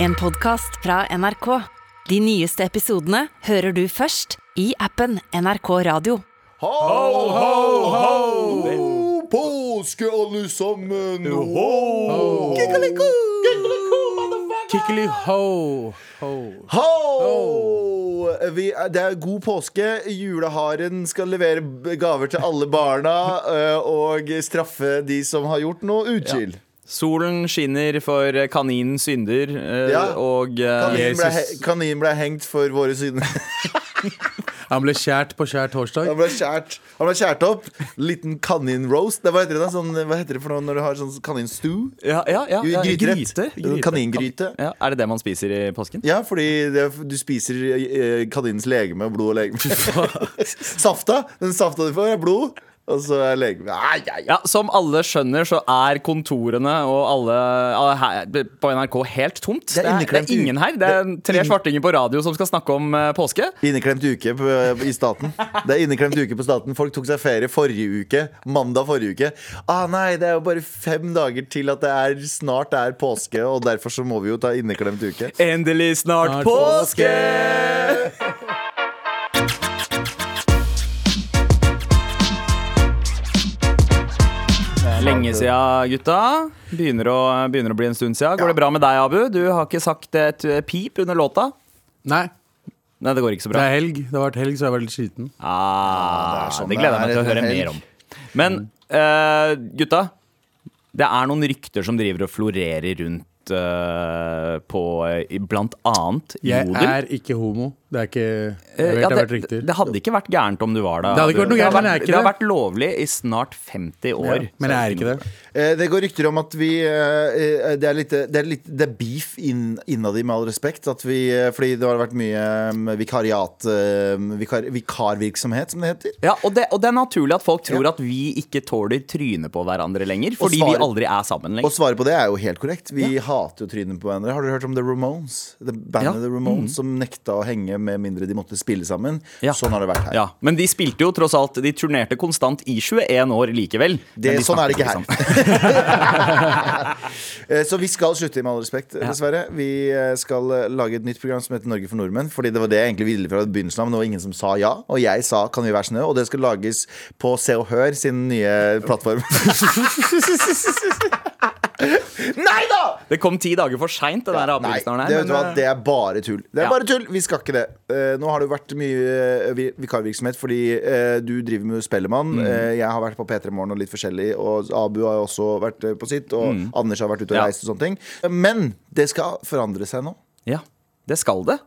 En podcast fra NRK. De nyeste episodene hører du først i appen NRK Radio. Ho, ho, ho! Påske, alle sammen! Ho! Kikkeli ho, ho. Ho! Vi, det er god påske. Juleharen skal levere gaver til alle barna og straffe de som har gjort noe utskill. Solen skinner for kaninens synder, eh, Ja. og eh, Kaninen ble, he- Jesus. kaninen ble hengt for våre synder. Han ble kjært på kjær torsdag. Han ble kjært, han ble kjært opp. Liten kanin-roast. Hva, heter det, da? sånn, hva heter det for noe når du har sånn kaninstew? ja, ja, ja, ja, Gryterett. gryte, gryte. Kaningryte. Ja, er det det man spiser i påsken? Ja, fordi det, du spiser eh, kaninens legeme, blod og legeme. Safta! Den safta du får, er blod, og så er legeme. Ai, ai, ai. Ja, Som alle skjønner, så er kontorene og alle alle her på NRK helt tomt. Det er Det er, det er ingen her. Det er tre svartinger på radio som skal snakke om eh, påske. Inneklemt uke på, i staten. Det er inneklemt uke på staten. Folk tok seg ferie forrige uke. Mandag forrige uke. Ah, nei, det er jo bare fem dager til at det er snart er påske, og derfor så må vi jo ta inneklemt uke. Endelig snart Snart påske! Lenge siden, gutta. Begynner å, begynner å bli en stund siden. Går det bra med deg, Abu? Du har ikke sagt et eh, pip under låta. Nei, Nei, det går ikke så bra. det er helg. Det har vært helg, så jeg er litt sliten. Ah, det sånn det gleder jeg meg til å høre mer om. Men uh, gutta, det er noen rykter som driver og florerer rundt eh, på eh, blant annet Jeg Jodel. er ikke homo. Det er ikke Jeg Eh, vet ja, det har det, det hadde ikke vært gærent om du var det. Det hadde ikke vært noe gærent, men jeg er ikke det har vært lovlig i snart 50 år. Men jeg er ikke det. Eh, Det går rykter om at vi eh, Det er litt, det er litt det er beef inn, innad i, med all respekt. At vi, fordi det har vært mye eh, vikariat vikar, Vikarvirksomhet, som det heter. Ja, og det, og det er naturlig at folk tror Ja. at vi ikke tåler trynet på hverandre lenger. Fordi svaret- vi aldri er sammen Og lenger. svaret på det er jo helt korrekt. Vi hater jo trynet på hverandre. Har dere hørt om The Ramones? Det bandet Ja. The Ramones Som nekta å henge med mindre de måtte spille sammen. Ja. Sånn har det vært her. Ja, Men de spilte jo tross alt De turnerte konstant i 21 år likevel. Det, de sånn er det ikke her. Eh, Så vi skal slutte, med all respekt, dessverre. Vi eh, skal eh, lage et nytt program som heter Norge for nordmenn. Fordi det var det jeg egentlig ville fra begynnelsen av, men det var ingen som sa ja. Og jeg sa kan vi være snø, og det skal lages på Se og Hør sin nye plattform. Nei da! Det kom ti dager for seint, der det, hva, men, det er bare tull. Det er Ja. bare tull, Vi skal ikke det. Uh, nå har det jo vært mye uh, vikarvirksomhet fordi uh, du driver med Spellemann. Mm. Jeg har vært på P3 Morgen og litt forskjellig, og Abu har også vært på sitt, og Anders har vært ute og Mm. Reist og sånne ting. Men det skal forandre seg nå. ja, det skal det.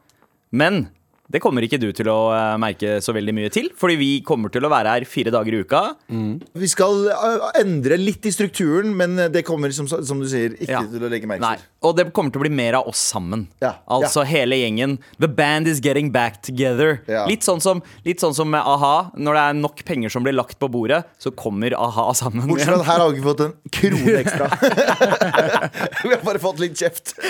Men det kommer ikke du til å eh, merke så veldig mye til. Fordi vi kommer til å være her fire dager i uka. Vi skal eh, endre litt i strukturen, men det kommer, som, som du sier, ikke Ja. til å legge merke til. Og det kommer til å bli mer av oss sammen. Ja, Altså hele gjengen. The band is getting back together. Ja. Litt, sånn som, litt sånn som med a-ha. Når det er nok penger som blir lagt på bordet, så kommer a-ha sammen Bortsett fra at her har vi ikke fått en krone ekstra. vi har bare fått litt kjeft.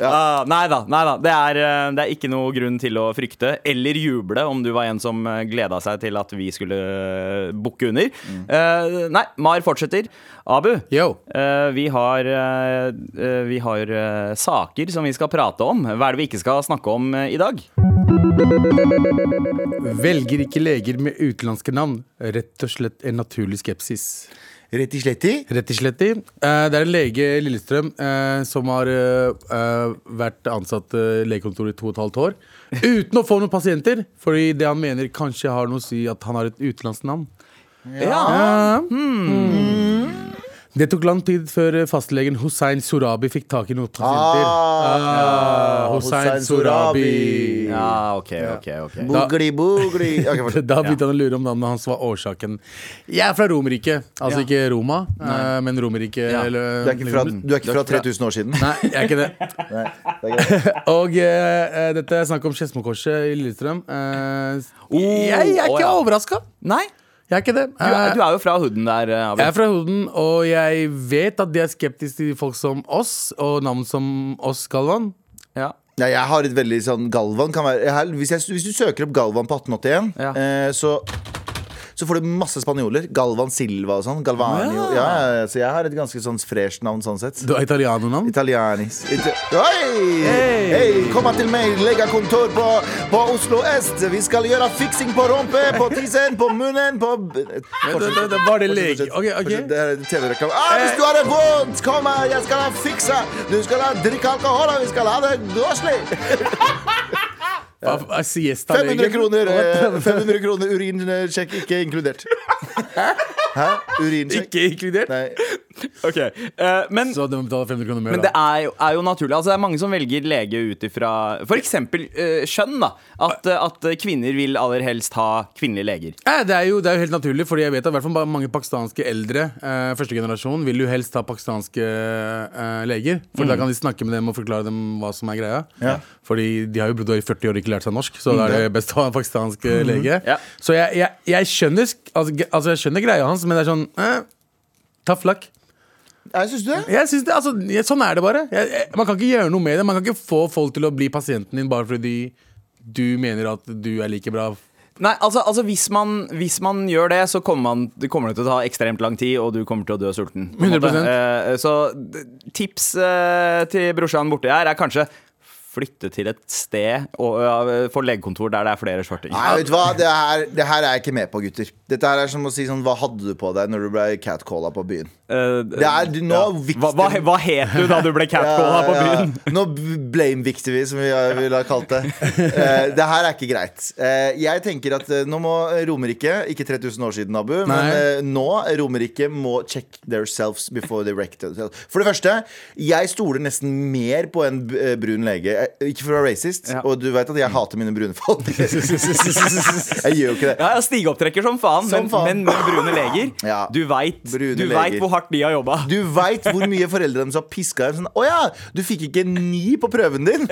Ah, nei da. Nei da. Det, er, eh, det er ikke noe grunn til å frykte eller juble om du var en som gleda seg til at vi skulle eh, bukke under. Mm. Uh, nei, Mar fortsetter. Abu, eh, vi har, eh, eh, vi har eh, saker som vi skal prate om. Hva er det vi ikke skal snakke om eh, i dag? Velger ikke leger med utenlandske navn. Rett og slett en naturlig skepsis. Rett i slett i. Rett i slett i. Eh, Det er en lege i Lillestrøm eh, som har eh, vært ansatt i legekontor i to og et halvt år. Uten å få noen pasienter, fordi det han mener kanskje har noe å si at han har et utenlandsk navn. Ja. Det tok lang tid før fastlegen Hussein Sorabi fikk tak i noen pasienter. Ah, Hussein Hussein Sorabi. Ja, ok, ok, ok. Bugli, bugli. Ok. Da begynte han å lure om navnet hans var årsaken. Jeg er fra Romerike. Altså Ja. ikke Roma, Nei. men Romerike. Ja. eller- Du er ikke fra, du er ikke fra 3000 år siden? Nei, jeg er ikke det. Nei, det er. Og eh, eh, dette er snakk om Skedsmokorset i Lillestrøm. Eh, Oh, jeg, jeg er ikke ikke ja. overraska. Nei, Jeg er ikke det. du, er- du er jo fra hooden der, eh, jeg er fra hooden, og jeg vet at de er skeptiske til folk som oss, og navn som oss, Galvan. Ja. Ja, jeg har et veldig sånn Galvan kan være jeg har, hvis, jeg, hvis du søker opp Galvan på 1881, Ja. eh, så så får du masse spanjoler. Galvan Silva og sånn. Galvanio. Ja. Ja, så jeg har et ganske sånn fresh navn sånn sett. Du har italianernavn? Italianis. Ita Oi! Hei, kom til meg, legekontor på, på Oslo øst. Vi skal gjøre fiksing på rumpe, på tissen, på munnen, på var det lege? Ok, ok. Det er TV-reklame. Ah, hvis du har det vondt, kom her, jeg skal fikse. Du skal drikke alkohol, og vi skal ha det koselig. Hva- Siesta-legen? 500 kroner, eh, 500 kroner urinsjekk ikke inkludert. Hæ? Urinsjekk? Ikke inkludert? Nei. Ok, uh, men Så du må betale 500 kroner mer, Men det er jo, er jo naturlig. Altså, det er mange som velger lege ut ifra f.eks. Uh, skjønn. da at, uh, at kvinner vil aller helst ha kvinnelige leger. Eh, det, er jo, det er jo helt naturlig, fordi jeg vet at i hvert mange pakistanske eldre uh, første generasjon vil jo helst ha pakistanske uh, leger. For da kan de snakke med dem og forklare dem hva som er greia. Ja. Fordi de har jo bodd i 40 år og ikke lært seg norsk, så da er det best å ha en pakistansk mm. lege. Ja. Så jeg, jeg, jeg, skjønner, altså, altså, jeg skjønner greia hans, men det er sånn eh, Tough luck. Jeg syns det? Jeg synes det, altså, jeg, sånn er det bare. Jeg, jeg, man kan ikke gjøre noe med det. Man kan ikke få folk til å bli pasienten din bare fordi du mener at du er like bra. Nei, altså, altså hvis, man, hvis man gjør det, så kommer, man, det kommer det til å ta ekstremt lang tid, og du kommer til å dø sulten. på en måte. 100%. Eh, så tips eh, til brorsan borti her er kanskje flytte til et sted og, ja, for legekontor der det er flere svartinger. Nei, vet du hva? Det her, det her er jeg ikke med på, gutter. Dette her er som å si sånn Hva hadde du på deg når du ble catcalla på byen? Eh, Det er du, nå ja. hva, hva, hva het du da du ble catcalla på byen? Nå blame-vikter vi, som vi ville ha kalt det. Uh, det her er ikke greit. Uh, jeg tenker at nå må Romerike Ikke 3000 år siden, Abu, men Nei. eh, nå Romerike må check themselves before they wreck themselves. For det første, jeg stoler nesten mer på en brun lege. Ikke for å være racist, Ja. og du vet at jeg hater mine brune folk. jeg gjør jo ikke det. Ja, ja, Stigeopptrekker som faen, Som men, faen. men med brune leger. Ja. Du veit hvor hardt de har jobba. Du veit hvor mye foreldrene deres har piska dem. Sånn, 'Å ja, du fikk ikke ni på prøven din.'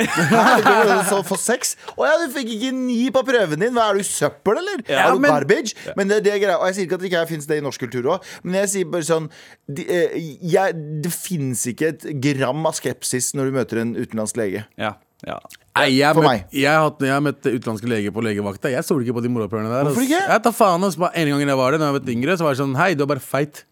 Så for seks. 'Å ja, du fikk ikke ni på prøven din.' Hva er du, søppel, eller? Ja, er du men- garbage? Men det, det er greit. Og jeg sier ikke at det ikke fins det i norsk kultur òg, men jeg sier bare sånn de, eh, jeg, Det fins ikke et gram av skepsis når du møter en utenlandsk lege. Ja, ja. Nei, jeg, For møtt, meg. jeg, har jeg har møtt utenlandske leger på legevakta. Jeg stoler ikke på de morapulerne der. Hvorfor ikke? Jeg tar faen altså. En gang jeg var det, da jeg var yngre, så var det sånn Hei, du er bare feit.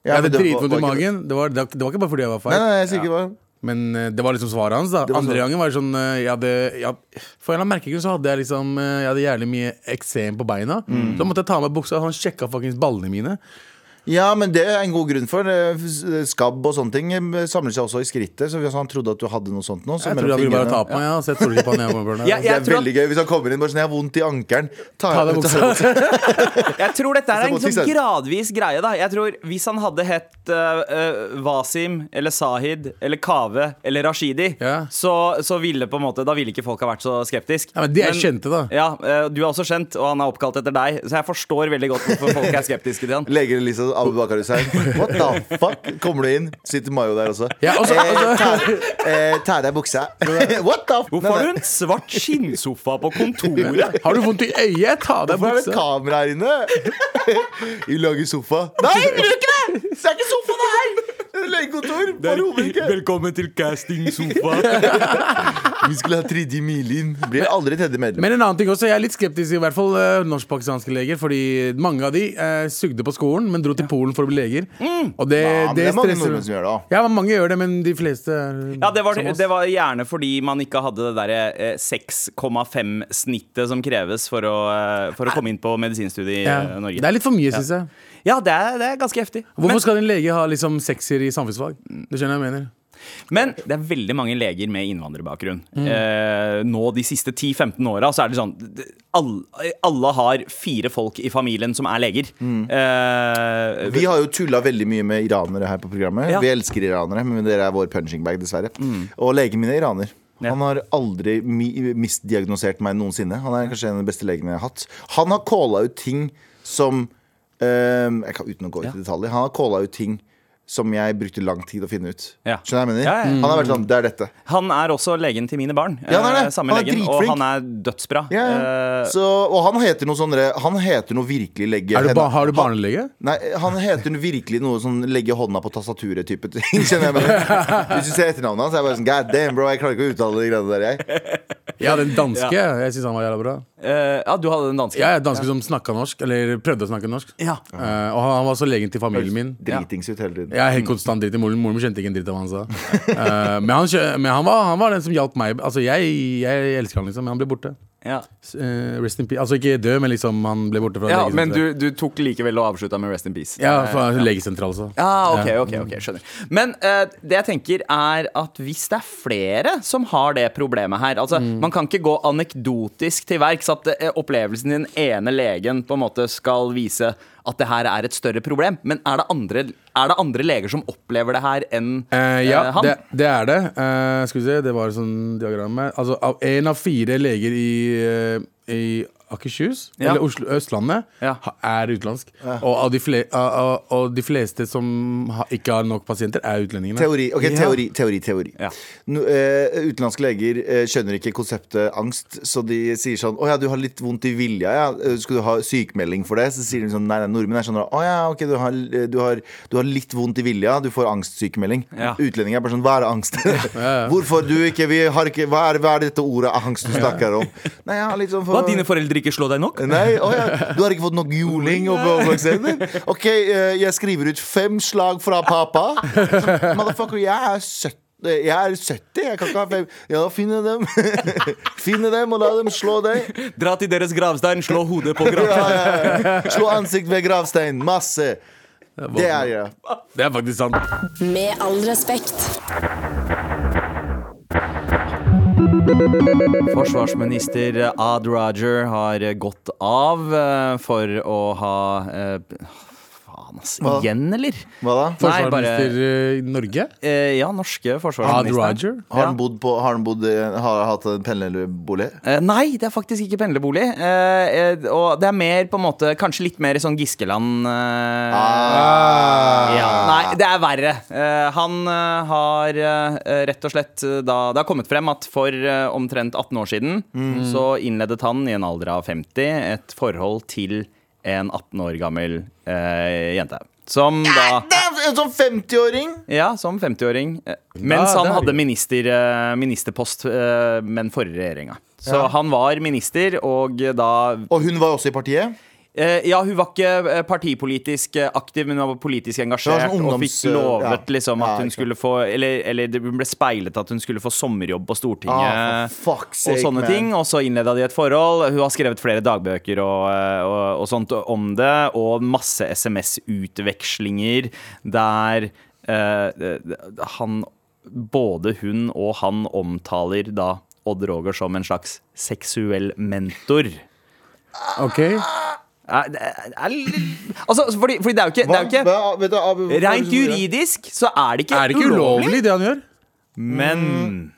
Ja, Jeg hadde dritvondt i magen. Det var, det, var, ikke bare fordi jeg var Nei, feit. nei, jeg sier ikke hva Men eh, det var liksom svaret hans. da Andre gangen var det sånn eh, jeg hadde, jeg, For en eller annen merkegrunn så hadde jeg liksom eh, Jeg hadde jævlig mye eksem på beina. Mm. Så måtte jeg ta av meg buksa, og han sjekka fuckings ballene mine. Ja, men det er en god grunn for det. Skabb og sånne ting samler seg også i skrittet. Så hvis han trodde at du hadde noe sånt nå, så Jeg tror han ville bare ta på meg, ja, så jeg stoler ikke på han. jeg Ja, jeg. Det er tror veldig gøy hvis han kommer inn bare sånn Jeg har vondt i ankelen. Ta, Ta av deg buksa. Jeg tror dette er en sånn gradvis greie. da Jeg tror Hvis han hadde hett uh, Wasim eller Sahid eller Kave eller Rashidi, Ja. så, så ville på en måte Da ville ikke folk ha vært så skeptisk. Ja, men de er kjente, da. Ja, uh, Du er også kjent, og han er oppkalt etter deg, så jeg forstår veldig godt hvorfor folk er skeptiske til han. Leger Elisa Abu Bakar Hussein. What the fuck? Kommer du inn? Sitter Mayo der også. Ja, eh, og så- ta, eh, ta av deg buksa. What the fuck? Hvorfor har du en svart skinnsofa på kontoret? Har du vondt i øyet? Ta av deg Hvorfor er det et kamera her inne? Vi lager sofa. Nei, bruk det! Det er ikke sofa, det her! Det er legekontor er, Velkommen til castingsofa. Vi skulle ha tredje milen. Blir aldri tredje medlem. Men en annen ting også, jeg er litt skeptisk, i hvert fall eh, norsk-pakistanske leger. Fordi mange av de eh, sugde på skolen, men dro til Polen for å bli leger. Og det, Ja, men det, det er mange stresser nordmenn som gjør det. Ja, mange gjør det, men de fleste Ja, det var, det var gjerne fordi man ikke hadde det derre eh, 6,5-snittet som kreves for å, eh, for å komme inn på medisinstudiet i ja. eh, Norge. Det er litt for mye, syns jeg. Ja, det er, det er ganske heftig. Hvorfor skal en lege ha liksom sekser i samfunnsfag? Det skjønner jeg mener. Men det er veldig mange leger med innvandrerbakgrunn. Mm. Eh, nå de siste 10-15 åra så er det sånn det- alle, alle har fire folk i familien som er leger. Mm. Eh, Vi har jo tulla veldig mye med iranere her på programmet. Ja. Vi elsker iranere, men dere er vår punching bag, dessverre. Og legen min er iraner. Ja. Han har aldri mi misdiagnosert meg noensinne. Han er kanskje en av de beste legene jeg har hatt. Han har calla ut ting som ehm, Jeg kan uten å gå ut i detaljer. Han har calla ut ting som jeg brukte lang tid å finne ut. Ja. Skjønner du hva jeg mener? Ja, ja. Han har vært sånn Det er dette. han er også legen til mine barn. Ja, han er det. Eh, samme Han er legen, og han er dødsbra. Ja, ja. Eh, Så, og han heter noe sånn Han heter noe virkelig legge Er du ba har du barnelege? Nei, han heter virkelig noe sånn legge hånda på tastaturet-type ting. Skjønner jeg mener. Hvis du ser etternavnet hans, er jeg bare sånn God damn, bro, jeg klarer ikke å uttale de greiene der, jeg. Ja, den danske. Jeg syns han var jævla bra. Eh, ja, du hadde den danske? Ja, danske som snakka norsk, eller prøvde å snakke norsk. Ja. Uh, og han, var så legen til familien min. Dritings ut hele tiden. Er helt konstant dritt i moren. Moren min skjønte ikke en dritt av hva han sa. uh, men han, men han, var, han var den som hjalp meg. Altså, jeg, jeg elsker han, liksom, men han ble borte. Ja. Uh, rest in peace. Altså ikke død, men liksom han ble borte fra ja, Men du, du tok likevel og avslutta med Rest in Peace? Ja, fra fra legesentral altså. Ja, ok, ok, ok, skjønner Men uh, det jeg tenker er at hvis det er flere som har det problemet her Altså, Mm. Man kan ikke gå anekdotisk til verks at eh, opplevelsen din ene legen på en måte skal vise at det her er et større problem. Men er det andre, er det andre leger som opplever det her enn uh, ja, uh, han? det, det er det. Uh, skal vi se, det var et sånn diagram her. Altså, av en av fire leger i, i Akershus, Ja. eller Oslo, Østlandet, Ja. er utenlandsk. Og, av de fle, av, og de fleste som ha, ikke har nok pasienter, er utlendingene. Teori, ok, Ja. teori, teori, teori. Ja. No, uh, utenlandske leger uh, skjønner ikke konseptet angst, så de sier sånn Å ja, du har litt vondt i vilja, ja. Eh, Skal du ha sykemelding for det? Så sier de sånn Nei, nei nordmenn er sånn Å ja, ok, du har, eh, du, har, du har litt vondt i vilja, du får angstsykemelding. Ja. Utlendinger er bare sånn Hva er angst? Hvorfor du ikke Vi har ikke Hva er, hva er dette ordet angst du snakker om? Nei, jeg har litt sånn for Hva, dine foreldre ikke slå deg nok? Nei, oh ja. Du har ikke fått nok juling og overgangsevner? OK, eh, jeg skriver ut fem slag fra pappa. Motherfucker, jeg er 70. Jeg er 70, jeg kan ikke ha fem Ja, finne dem Finne dem og la dem slå deg Dra til deres gravstein, slå hodet på ja, gravsteinen. ja, ja. Slå ansikt ved gravstein, masse Det er jeg Det er faktisk sant. Med all respekt. Forsvarsminister Ad Roger har gått av eh, for å ha eh, Faen, ass. Hva? Igjen, eller? Hva da? Nei, bare Forsvarsminister eh, i Norge? eh, Ja, norske Ad forsvarsminister. Roger? Har han bodd på Har han bodd eh, Har hatt en pendlerbolig? Eh, nei, det er faktisk ikke pendlerbolig. Eh, eh, og det er mer på en måte Kanskje litt mer i sånn Giskeland eh, Ah. ja. Nei, det er verre. Eh, han eh, har eh, rett og slett eh, da Det har kommet frem at for eh, omtrent 18 år siden så innledet han i en alder av 50 et forhold til en 18 år gammel eh, jente. Som da en sånn 50-åring! Ja, som 50-åring. eh, Mens han hadde minister, eh, ministerpost eh, med den forrige regjeringa. Så han var minister, og da Og hun var også i partiet? Eh, Ja, hun var ikke eh, partipolitisk eh, aktiv, men hun var politisk engasjert. sånn og fikk lovet ja. liksom Ja, at hun skulle få Eller, eller det ble speilet at hun skulle få sommerjobb på Stortinget. Ah, og sake, sånne man. ting, og så innleda de et forhold. Hun har skrevet flere dagbøker og, og, og sånt om det, og masse SMS-utvekslinger der eh, han Både hun og han omtaler da Odd Roger som en slags seksuell mentor. Ok. Altså, fordi, fordi det er jo ikke, det er jo ikke Hva- vet du, Abu, hva er Rent juridisk så er det ikke, Er det ikke ulovlig, det han gjør? Men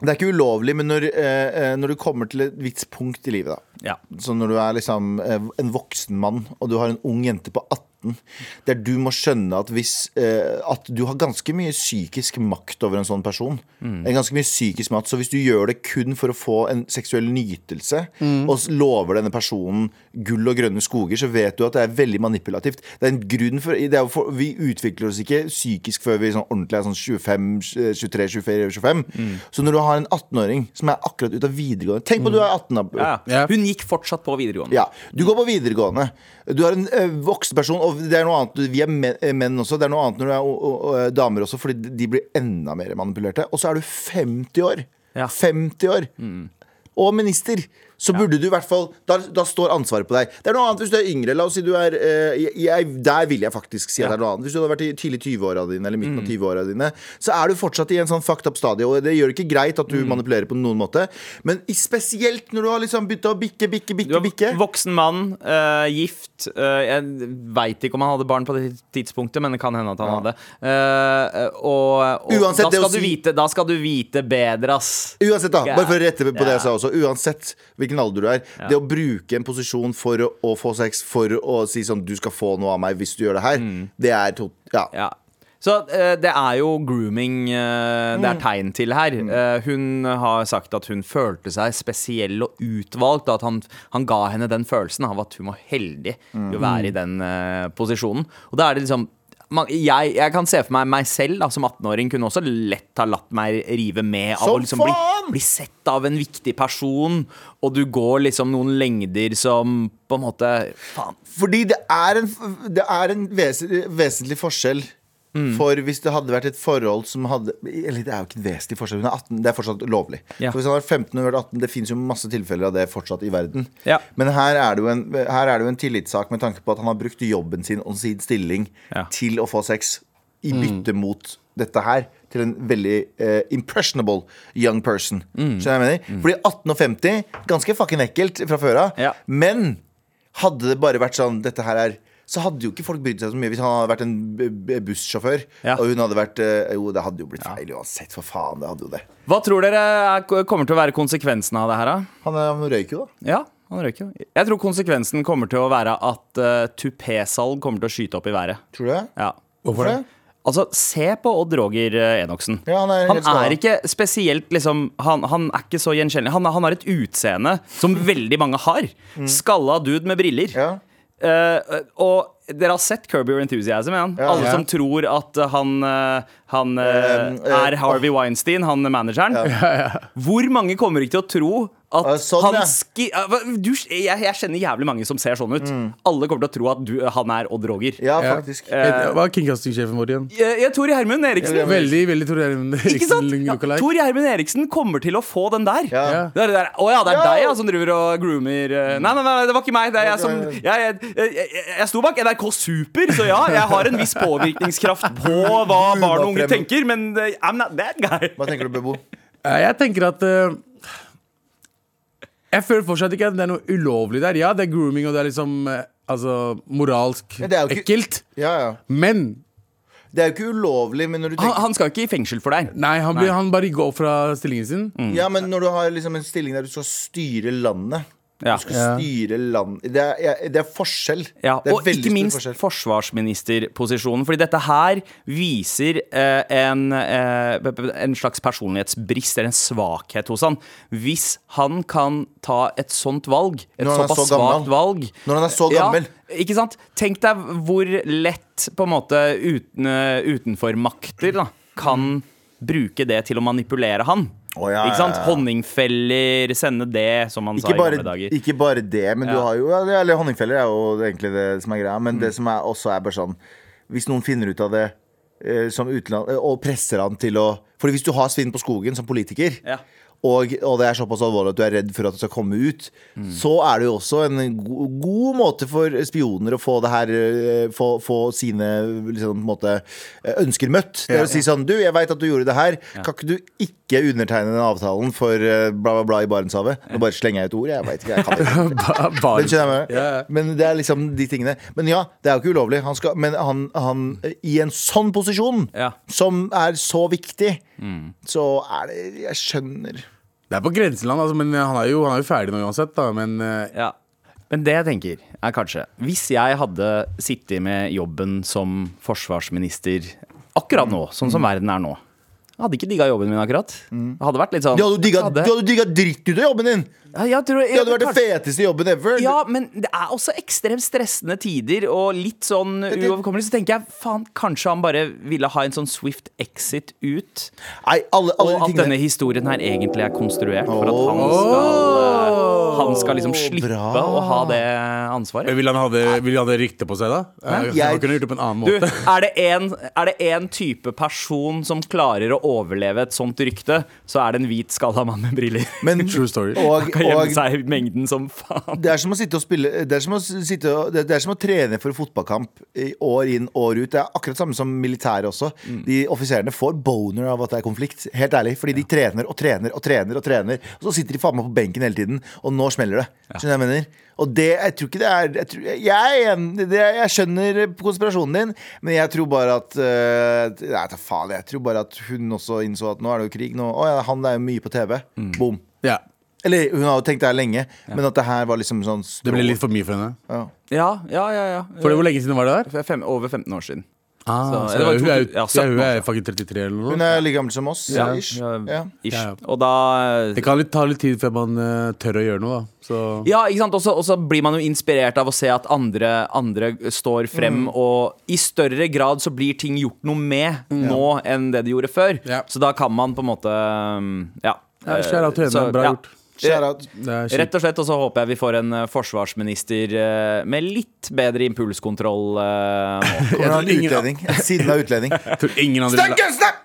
Det er ikke ulovlig, men når, eh, eh, når du kommer til et vits punkt i livet, da. Ja. Så når du er liksom eh, en voksen mann, og du har en ung jente på 18 Der du må skjønne at hvis eh, At du har ganske mye psykisk makt over en sånn person. En ganske mye psykisk makt. Så hvis du gjør det kun for å få en seksuell nytelse, og lover denne personen gull og grønne skoger, så vet du at det er veldig manipulativt. Det er en grunn for, det er for Vi utvikler oss ikke psykisk før vi sånn ordentlig er sånn 25, 23, 24, 25. Så når du har en 18-åring som er akkurat ute av videregående Tenk på mm. du er 18 Abu. Ja. Ja. Hun gikk fortsatt på videregående. Ja, Du går på videregående. Du har en ø, voksen person, og det er noe annet Vi er menn, eh, også. Det er noe annet når du er ø, damer også, fordi de blir enda mer manipulerte. Og så er du 50 år. Ja. 50 år. Og minister. Så burde du i hvert fall da, da står ansvaret på deg. Det er noe annet hvis du er yngre. La oss si du er eh, jeg, Der vil jeg faktisk si at det er noe annet. Hvis du hadde vært i tidlig 20-åra dine, eller midten av 20-åra dine, så er du fortsatt i en sånn fucked up stadie. Og det gjør det ikke greit at du manipulerer på noen måte. Men spesielt når du har liksom begynt å bikke, bikke, Du bikke, er bikke. voksen mann, uh, gift. Uh, jeg veit ikke om han hadde barn på det tidspunktet, men det kan hende at han hadde. Uh, og og Uansett, da, skal du si- vite, da skal du vite bedre, ass. Uansett, da, bare for å rette på det jeg sa også. Uansett hvilken alder du er. Det å bruke en posisjon for å, å få sex for å si sånn Du skal få noe av meg hvis du gjør det her. Det er to, ja. Ja. Så uh, det er jo grooming uh, det er tegn til her. Uh, hun har sagt at hun følte seg spesiell og utvalgt, at han, han ga henne den følelsen av at hun var heldig i å være i den posisjonen. Og da er det liksom man, jeg, jeg kan se for meg meg selv da, som 18-åring kunne også lett ha latt meg rive med av å liksom bli, bli sett av en viktig person, og du går liksom noen lengder som på en måte Faen. Fordi det er en, det er en ves vesentlig forskjell Mm. For hvis det hadde vært et forhold som hadde Eller det er jo ikke en vesentlig forskjell. Hun er 18, det er fortsatt lovlig. Ja. For hvis han var 15 og hun var 18, Det finnes jo masse tilfeller av det fortsatt i verden. Ja. Men her er, det jo en, her er det jo en tillitssak med tanke på at han har brukt jobben sin og sin stilling Ja. til å få sex i bytte mot dette her. Til en veldig uh, impressionable young person. Skjønner du hva jeg mener? Fordi 18 og 50, ganske fucking ekkelt fra før av. Men hadde det bare vært sånn Dette her er så hadde jo ikke folk brydd seg så mye hvis han hadde vært en bussjåfør. Ja. Og hun hadde vært eh, Jo, det hadde jo blitt feil uansett. For faen, det hadde jo det. Hva tror dere er, kommer til å være konsekvensen av det her, da? Han, han røyker jo, da. Ja, han røyker jo. Jeg tror konsekvensen kommer til å være at uh, tupésalg kommer til å skyte opp i været. Tror du det? Ja. Hvorfor det? Altså, se på Odd Roger eh, Enoksen. Ja, han er han er ikke spesielt liksom han, han er ikke så gjenkjennelig. Han, han har et utseende som veldig mange har. Skalla dude med briller. Ja. Eh, og dere har sett Kirby Your Enthusiasm? Ja? Ja. Alle Ja. som tror at eh, han, eh, han eh, er Harvey Weinstein, han manageren. Hvor mange kommer ikke til å tro at Ja, sånn, han ja. ski... du, jeg, jeg kjenner jævlig mange som ser sånn ut. Alle kommer til å tro at du, han er Odd Roger. Ja, Ja. faktisk. Eh, Hva er kringkastingssjefen vår igjen? Jeg, jeg tror Hermund Eriksen. Veldig, veldig Tor Eriksen Ikke? Eriksen Ja, Tor Gjermund Eriksen kommer til å få den der. Ja. Ja. Det er det der, Å ja, det er Ja. deg ja, som driver og groomer. Nei, nei, nei, det var ikke meg. Det er jeg som Jeg, jeg, jeg, jeg, jeg sto bak NRK Super, så ja, jeg har en viss påvirkningskraft på hva barn og unge tenker, men eh, I'm not that guy. Hva tenker du, Bebo? Jeg tenker at eh, Jeg føler fortsatt ikke at det er noe ulovlig der. Ja, det er grooming, og det er liksom eh, altså, moralsk Ja, er ikke- ekkelt. Ja, ja. Men Det er jo ikke ulovlig, men når du Han, tenker han skal ikke i fengsel for deg. nei, han, blir, han bare går fra stillingen sin. Ja, men når du har liksom en stilling der du skal styre landet Ja. Du skal Ja. styre land Det er, det er forskjell. Ja, det er og ikke minst forskjell. forsvarsministerposisjonen. Fordi dette her viser eh, en, eh, en slags personlighetsbrist, eller en svakhet hos han. Hvis han kan ta et sånt valg, et såpass så svakt valg Når han er så gammel. Ja, ikke sant? Tenk deg hvor lett på en måte uten, utenformakter da, kan bruke det til å manipulere han. Å, ja, ikke sant? ja, ja. Honningfeller, sende det, som man sa i bare, gamle dager. ikke bare det, men du har jo Eller honningfeller er jo egentlig det som er greia. Men Mm. det som er også er bare sånn Hvis noen finner ut av det eh, som utenland, eh, og presser han til å For hvis du har svinn på skogen som politiker, Ja. Og, og det er såpass alvorlig at du er redd for at det skal komme ut, så er det jo også en go god måte for spioner å få det her eh, Få, få sine liksom, måte, eh, ønsker møtt. Det er å si sånn Du, jeg veit at du gjorde det her. Kan ikke du ikke undertegne den avtalen for eh, bla, bla, bla i Barentshavet? Nå bare slenger jeg ut ord. Jeg vet ikke. Jeg kan ikke. Men, jeg men det er liksom de tingene. Men ja, det er jo ikke ulovlig. Han skal, men han, han i en sånn posisjon, Ja. som er så viktig, så er det Jeg skjønner. Det er på grenseland, altså, men han er jo, han er jo ferdig nå uansett. Da, men eh, Ja. Men det jeg tenker, er kanskje Hvis jeg hadde sittet med jobben som forsvarsminister akkurat nå, sånn som verden er nå Jeg hadde ikke digga jobben min akkurat. Det hadde vært litt sånn Du hadde digga, hadde- du hadde dritt ut av jobben din! Ja, jeg tror, Det hadde vært den kanskje- feteste jobben ever. Ja, men det er også ekstremt stressende tider og litt sånn det- uoverkommelig. Så tenker jeg faen, kanskje han bare ville ha en sånn swift exit ut. Nei, alle, alle Og at tingene denne historien her egentlig er konstruert for at han skal, eh, han skal liksom slippe bra. å ha det ansvaret. vil han ha det, vil han ha det rykte på seg, da? Eh, jeg- kunne gjort det på en annen Du, måte. er det, en, er det en type person som klarer å overleve et sånt rykte, så er det en hvit skalla mann med briller. Men, True story. Og, Kan gjemme og seg i mengden som faen. det er som å sitte og spille Det er som å, sitte det er som å trene for fotballkamp år inn, år ut. Det er akkurat samme som militæret også. De offiserene får boner av at det er konflikt. Helt ærlig. Fordi de trener og trener og trener. Og trener Og så sitter de faen meg på benken hele tiden, og nå smeller det. Skjønner du hva jeg mener? Og det, jeg tror ikke det er Jeg, tror, jeg, jeg, jeg skjønner konspirasjonen din, men jeg tror bare at uh, Nei, ta faen. Jeg tror bare at hun også innså at nå er det jo krig. Nå, å ja, han er jo mye på TV. Boom. Ja, Eller hun har jo tenkt det her lenge, men at det her var liksom sånn Det ble litt for mye for henne. ja. Ja, ja, ja. ja. For hvor lenge siden var det der? Fem, over 15 år siden. Ah, Så- så, det var hun, er, ja, ja, hun er faktisk 33 eller noe. Hun er like gammel som oss. Ja, ish. ja, ish. Ja, ja. Og da Det kan litt, ta litt tid før man uh, tør å gjøre noe, da. Så Ja, ikke sant? Og så blir man jo inspirert av å se at andre, andre står frem, Mm. og i større grad så blir ting gjort noe med nå enn det de gjorde før. Ja. Så da kan man på en måte um, Ja. Ja, Kjære til henne. Så, Bra ja. gjort. Shout out. det kjipt. Rett og slett, og så håper jeg vi får en eh, forsvarsminister eh, med litt bedre impulskontroll. eh. Kommer han utlending? Siden av utlending. Tror ingen andre, Steng grensen!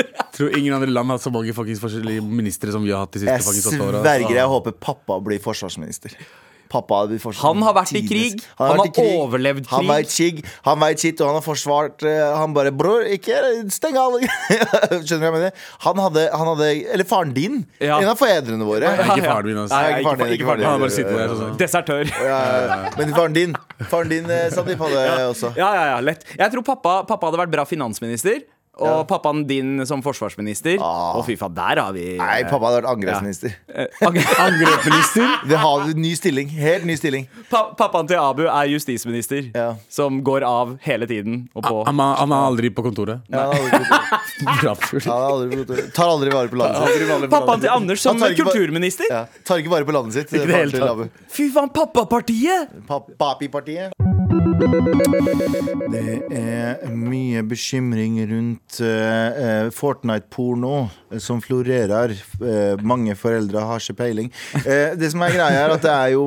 Tror ingen andre land har så mange forskjellige ministre som vi har hatt de siste Jeg åtte åra. sverger, jeg håper pappa blir forsvarsminister. Pappa hadde blitt forsvarsminister. Han har vært i krig. Han vært i har overlevd Han krig. veit krig, han veit sitt, og han har forsvart eh, Han bare 'Bror, ikke steng av!' Skjønner du hva jeg mener? Han hadde, han hadde Eller faren din. Ja. En av foreldrene våre. Ikke faren min, altså. Nei, ikke faren din. ikke Ikke faren din. Han har bare sittet der sånn. Desertør. Ja, men faren din, faren din eh, Sandeep, hadde også. Ja, ja, ja, lett. Jeg tror pappa, pappa hadde vært bra finansminister. Og pappaen din som forsvarsminister. Ah. Og fy faen, der har vi Nei, pappa hadde vært angrepsminister. Eh. Angrepsminister? Det har en ny stilling. Helt ny stilling. Pa Pappaen til Abu er justisminister, Ja. som går av hele tiden. Og på Han, er- han er aldri på kontoret. Ja, aldri, tar aldri vare på landet sitt. Pappaen til Anders som tar kulturminister. Ja, tar ikke vare på landet sitt. Fy faen, pappapartiet! Pa- Papi-partiet. Det er mye bekymring rundt eh, Fortnite-porno eh, som florerer. Uh, mange foreldre har ikke peiling. Uh, det som er greia, er at det er jo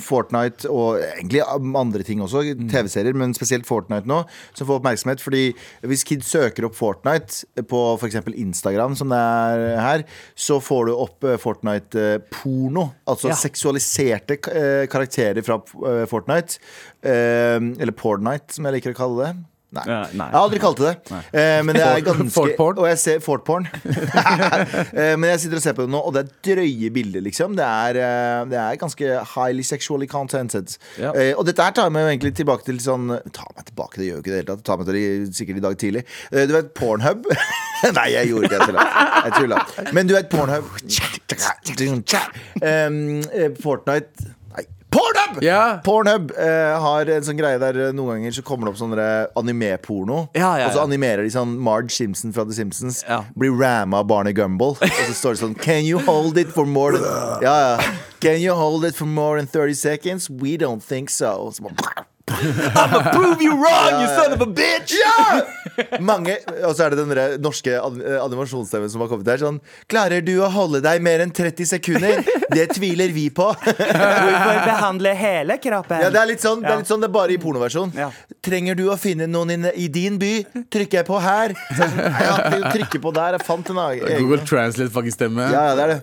Fortnite og egentlig andre ting også, TV-serier, men spesielt Fortnite nå, som får oppmerksomhet. Fordi hvis kids søker opp Fortnite på f.eks. Instagram, som det er her, så får du opp Fortnite-porno. Altså Ja. seksualiserte karakterer fra Fortnite. Eh, eller Pornite, som jeg liker å kalle det. Nei. Ja, nei. Jeg har aldri kalt det det. Eh, men det er ganske Fortporn? Og jeg ser Fortporn. eh, men jeg sitter og ser på det nå, og det er drøye bilder, liksom. Det er, eh, det er ganske highly sexually contented. Ja. Eh, og dette her tar meg jo egentlig tilbake til sånn Ta meg tilbake, det gjør jo ikke det hele tatt. Ta meg til det sikkert i dag tidlig. Eh, du vet Pornhub? Nei, jeg gjorde ikke det. Jeg tulla. Men du vet Pornhub um, Fortnite Pornhub! Ja. Pornhub eh, har en sånn greie der eh, noen ganger så kommer det opp sånne anime-porno. Ja, ja, Og så ja. animerer de sånn Marge Simpson fra The Simpsons Ja. blir ramma av Barney Gumball. Og så står det sånn Can you hold it for more than Ja, ja. Can you hold it for more than 30 seconds? We don't think so. Og så bare, Prove you wrong, you son of a bitch! ja! Mange, og så er det den der norske eh, animasjonsstemmen som har kommet der. Sånn Klarer du å holde deg mer enn 30 sekunder? Det tviler vi på. Hvorfor behandle hele kroppen? Ja, det er litt sånn, det er, litt sånn, det er bare i pornoversjon. Ja. Trenger du å finne noen i, i din by? Trykker jeg på her? Sånn, jeg trykker på der. Jeg fant en egen. Google Translate faktisk stemme. Ja, ja, det er det.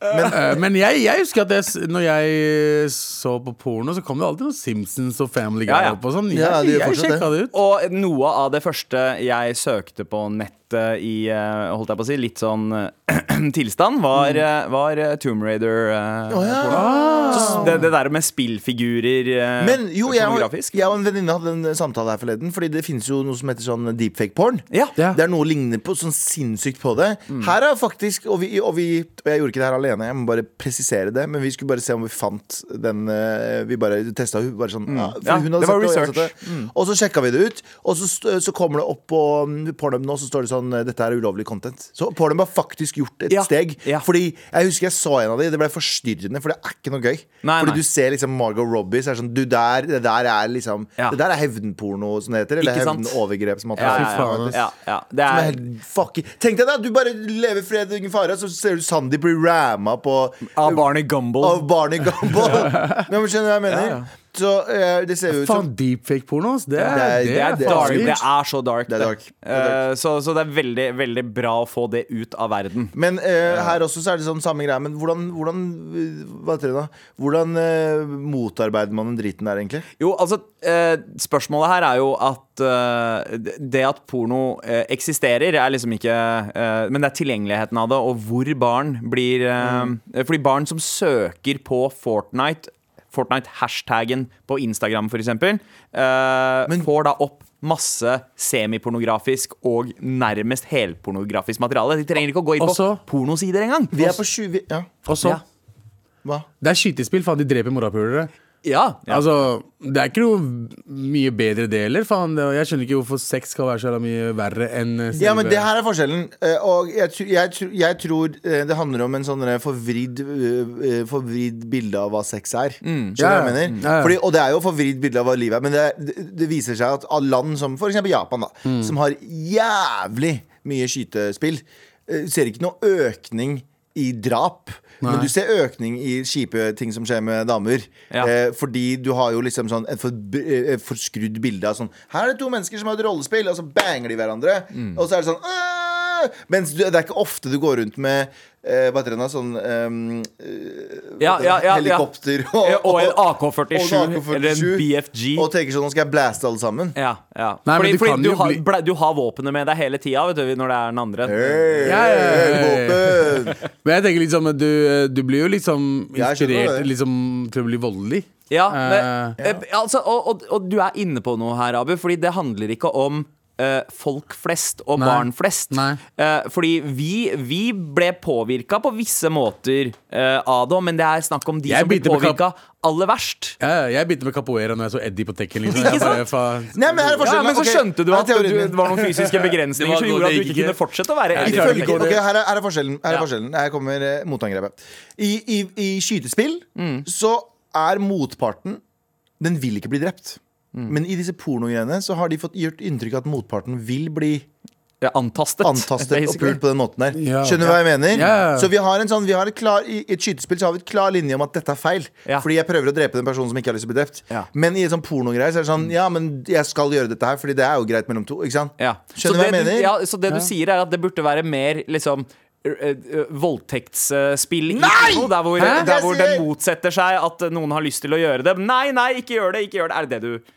Eh, Men jeg, jeg husker at jeg, når jeg så på porno, så kom det alltid noen Simpsons og Family Guy Ja, ja. opp og sånn. Jeg, Ja, gjør jeg fortsatt sjekka det ut. Og noe av det første jeg søkte på nettet i eh, holdt jeg på å si, litt sånn eh, tilstand, var, eh, var Tomb Raider. Oh, ja. ah. det, det der med spillfigurer Men jo, jeg, jeg og en venninne hadde en samtale her forleden. Fordi det finnes jo noe som heter sånn deepfake-porn. Ja. Ja. Det er noe ligner på sånn sinnssykt på det. Her er faktisk og, vi, og vi Og jeg gjorde ikke det her alene, jeg må bare presisere det. Men vi skulle bare se om vi fant den Vi bare testa hun bare sånn mm. Ja, hun hadde det var sett research. det. Og så sjekka vi det ut, og så, så kommer det opp på mm, Pornhub nå, så står det sånn Dette er ulovlig content. Så Pornhub har faktisk gjort et Ja, steg. ja. Fordi jeg husker jeg så en av de, det ble forstyrrende, for det er ikke noe gøy. Nei, fordi nei. du ser liksom Margot Robbie, så er det sånn Du der, det der er liksom Ja. Det der er hevnporno, som det heter. Eller Ikke sant? hevnovergrep, som man Ja, ja, ja, ja, ja. Det er er fucking Tenk deg da, du bare lever fred ingen fare, så ser du Sandeep bli ramma på av Barney Gumble. Av Barney Gumble. ja. men skjønner du hva jeg mener? Så uh, det ser jo ut som Faen, deepfake-porno, ass. Det Det det Det er så dark. Det er dark. Det. Eh, så, så det er veldig, veldig bra å få det ut av verden. Men uh, her også så er det sånn samme greie. Men hvordan, hvordan Hva heter det da? Hvordan motarbeider man den driten der, egentlig? Jo, altså Spørsmålet her er jo at det at porno eksisterer, er liksom ikke Men det er tilgjengeligheten av det, og hvor barn blir mm. Fordi barn som søker på Fortnite Fortnite-hashtaggen på Instagram, for eksempel, eh, Men- får da opp masse semipornografisk og nærmest helpornografisk materiale. De trenger ikke å gå inn på Også- pornosider engang. Vi er på 20 Ja, Også Ja. hva? Det er skytespill, faen. De dreper morapulere. Ja, ja. Altså, det er ikke noe mye bedre det heller. Jeg skjønner ikke hvorfor sex skal være så mye verre enn selve Ja, men det her er forskjellen. eh, Og jeg, jeg, jeg tror eh, det handler om en sånn forvridd, eh, forvridd bilde av hva sex er. Skjønner du hva jeg mener? Ja, ja. Fordi, og det er jo forvridd bilde av hva livet er, men det, det, viser seg at av land som f.eks. Japan, da, Mm. som har jævlig mye skytespill, ser ikke noe økning i drap. Men du ser økning i kjipe ting som skjer med damer. Ja. Eh, fordi du har jo liksom sånn et for, eh, forskrudd bilde av sånn Her er det to mennesker som har et rollespill, og så banger de hverandre. Mm. Og så er det sånn «Åh!» Mens du, det er ikke ofte du går rundt med hva heter den da? sånn um, Ja, ja, ja, helikopter Ja, og en og AK-47 en AK-47, eller en BFG. Og tenker sånn Nå skal jeg blaste alle sammen. Ja, ja. Nei, fordi du fordi du, ha, har, bli- du har våpenet med deg hele tida vet du, når det er den andre. Hey, Ja, ja, ja, ja. våpen. Men jeg tenker liksom du, du blir jo liksom inspirert liksom, til å bli voldelig. Ja, men, uh, eh, altså, og, og, og du er inne på noe her, Abu, fordi det handler ikke om eh, folk flest og Nei. barn flest. Nei. Eh, fordi vi, vi ble påvirka på visse måter uh, av det, men det er snakk om de Jeg som med påvirka aller verst. Ja, jeg begynte med capoeira når jeg så Eddie på Tekken. Liksom. Ikke sant? faen, Nei, men her er Ja, men så skjønte du at du, det var noen fysiske begrensninger som gjorde at du ikke kunne fortsette å være Eddie. å- her, er, her er forskjellen. Her, er Ja. forskjellen. her kommer uh, motangrepet. I, i, I skytespill Mm. så er motparten Den vil ikke bli drept. Mm. Men i disse pornogreiene så har de fått gjort inntrykk av at motparten vil bli Ja, Antastet. antastet og pult på den måten der. Ja. Skjønner du hva jeg mener? Ja. Så vi har en sånn, vi har et klar, I et skytespill så har vi et klar linje om at dette er feil. Ja. Fordi jeg prøver å drepe den personen som ikke har lyst til å bli drept. Ja. Men i et sånn pornogreie så er det sånn Ja, men jeg skal gjøre dette her, Fordi det er jo greit mellom to. Ikke sant? Ja. Skjønner du hva jeg mener? Du, ja, så det du sier, er at det burde være mer liksom eh, Voldtektsspill der hvor, der hvor den motsetter seg at noen har lyst til å gjøre det. Nei, nei, ikke gjør det! ikke gjør det Er det det du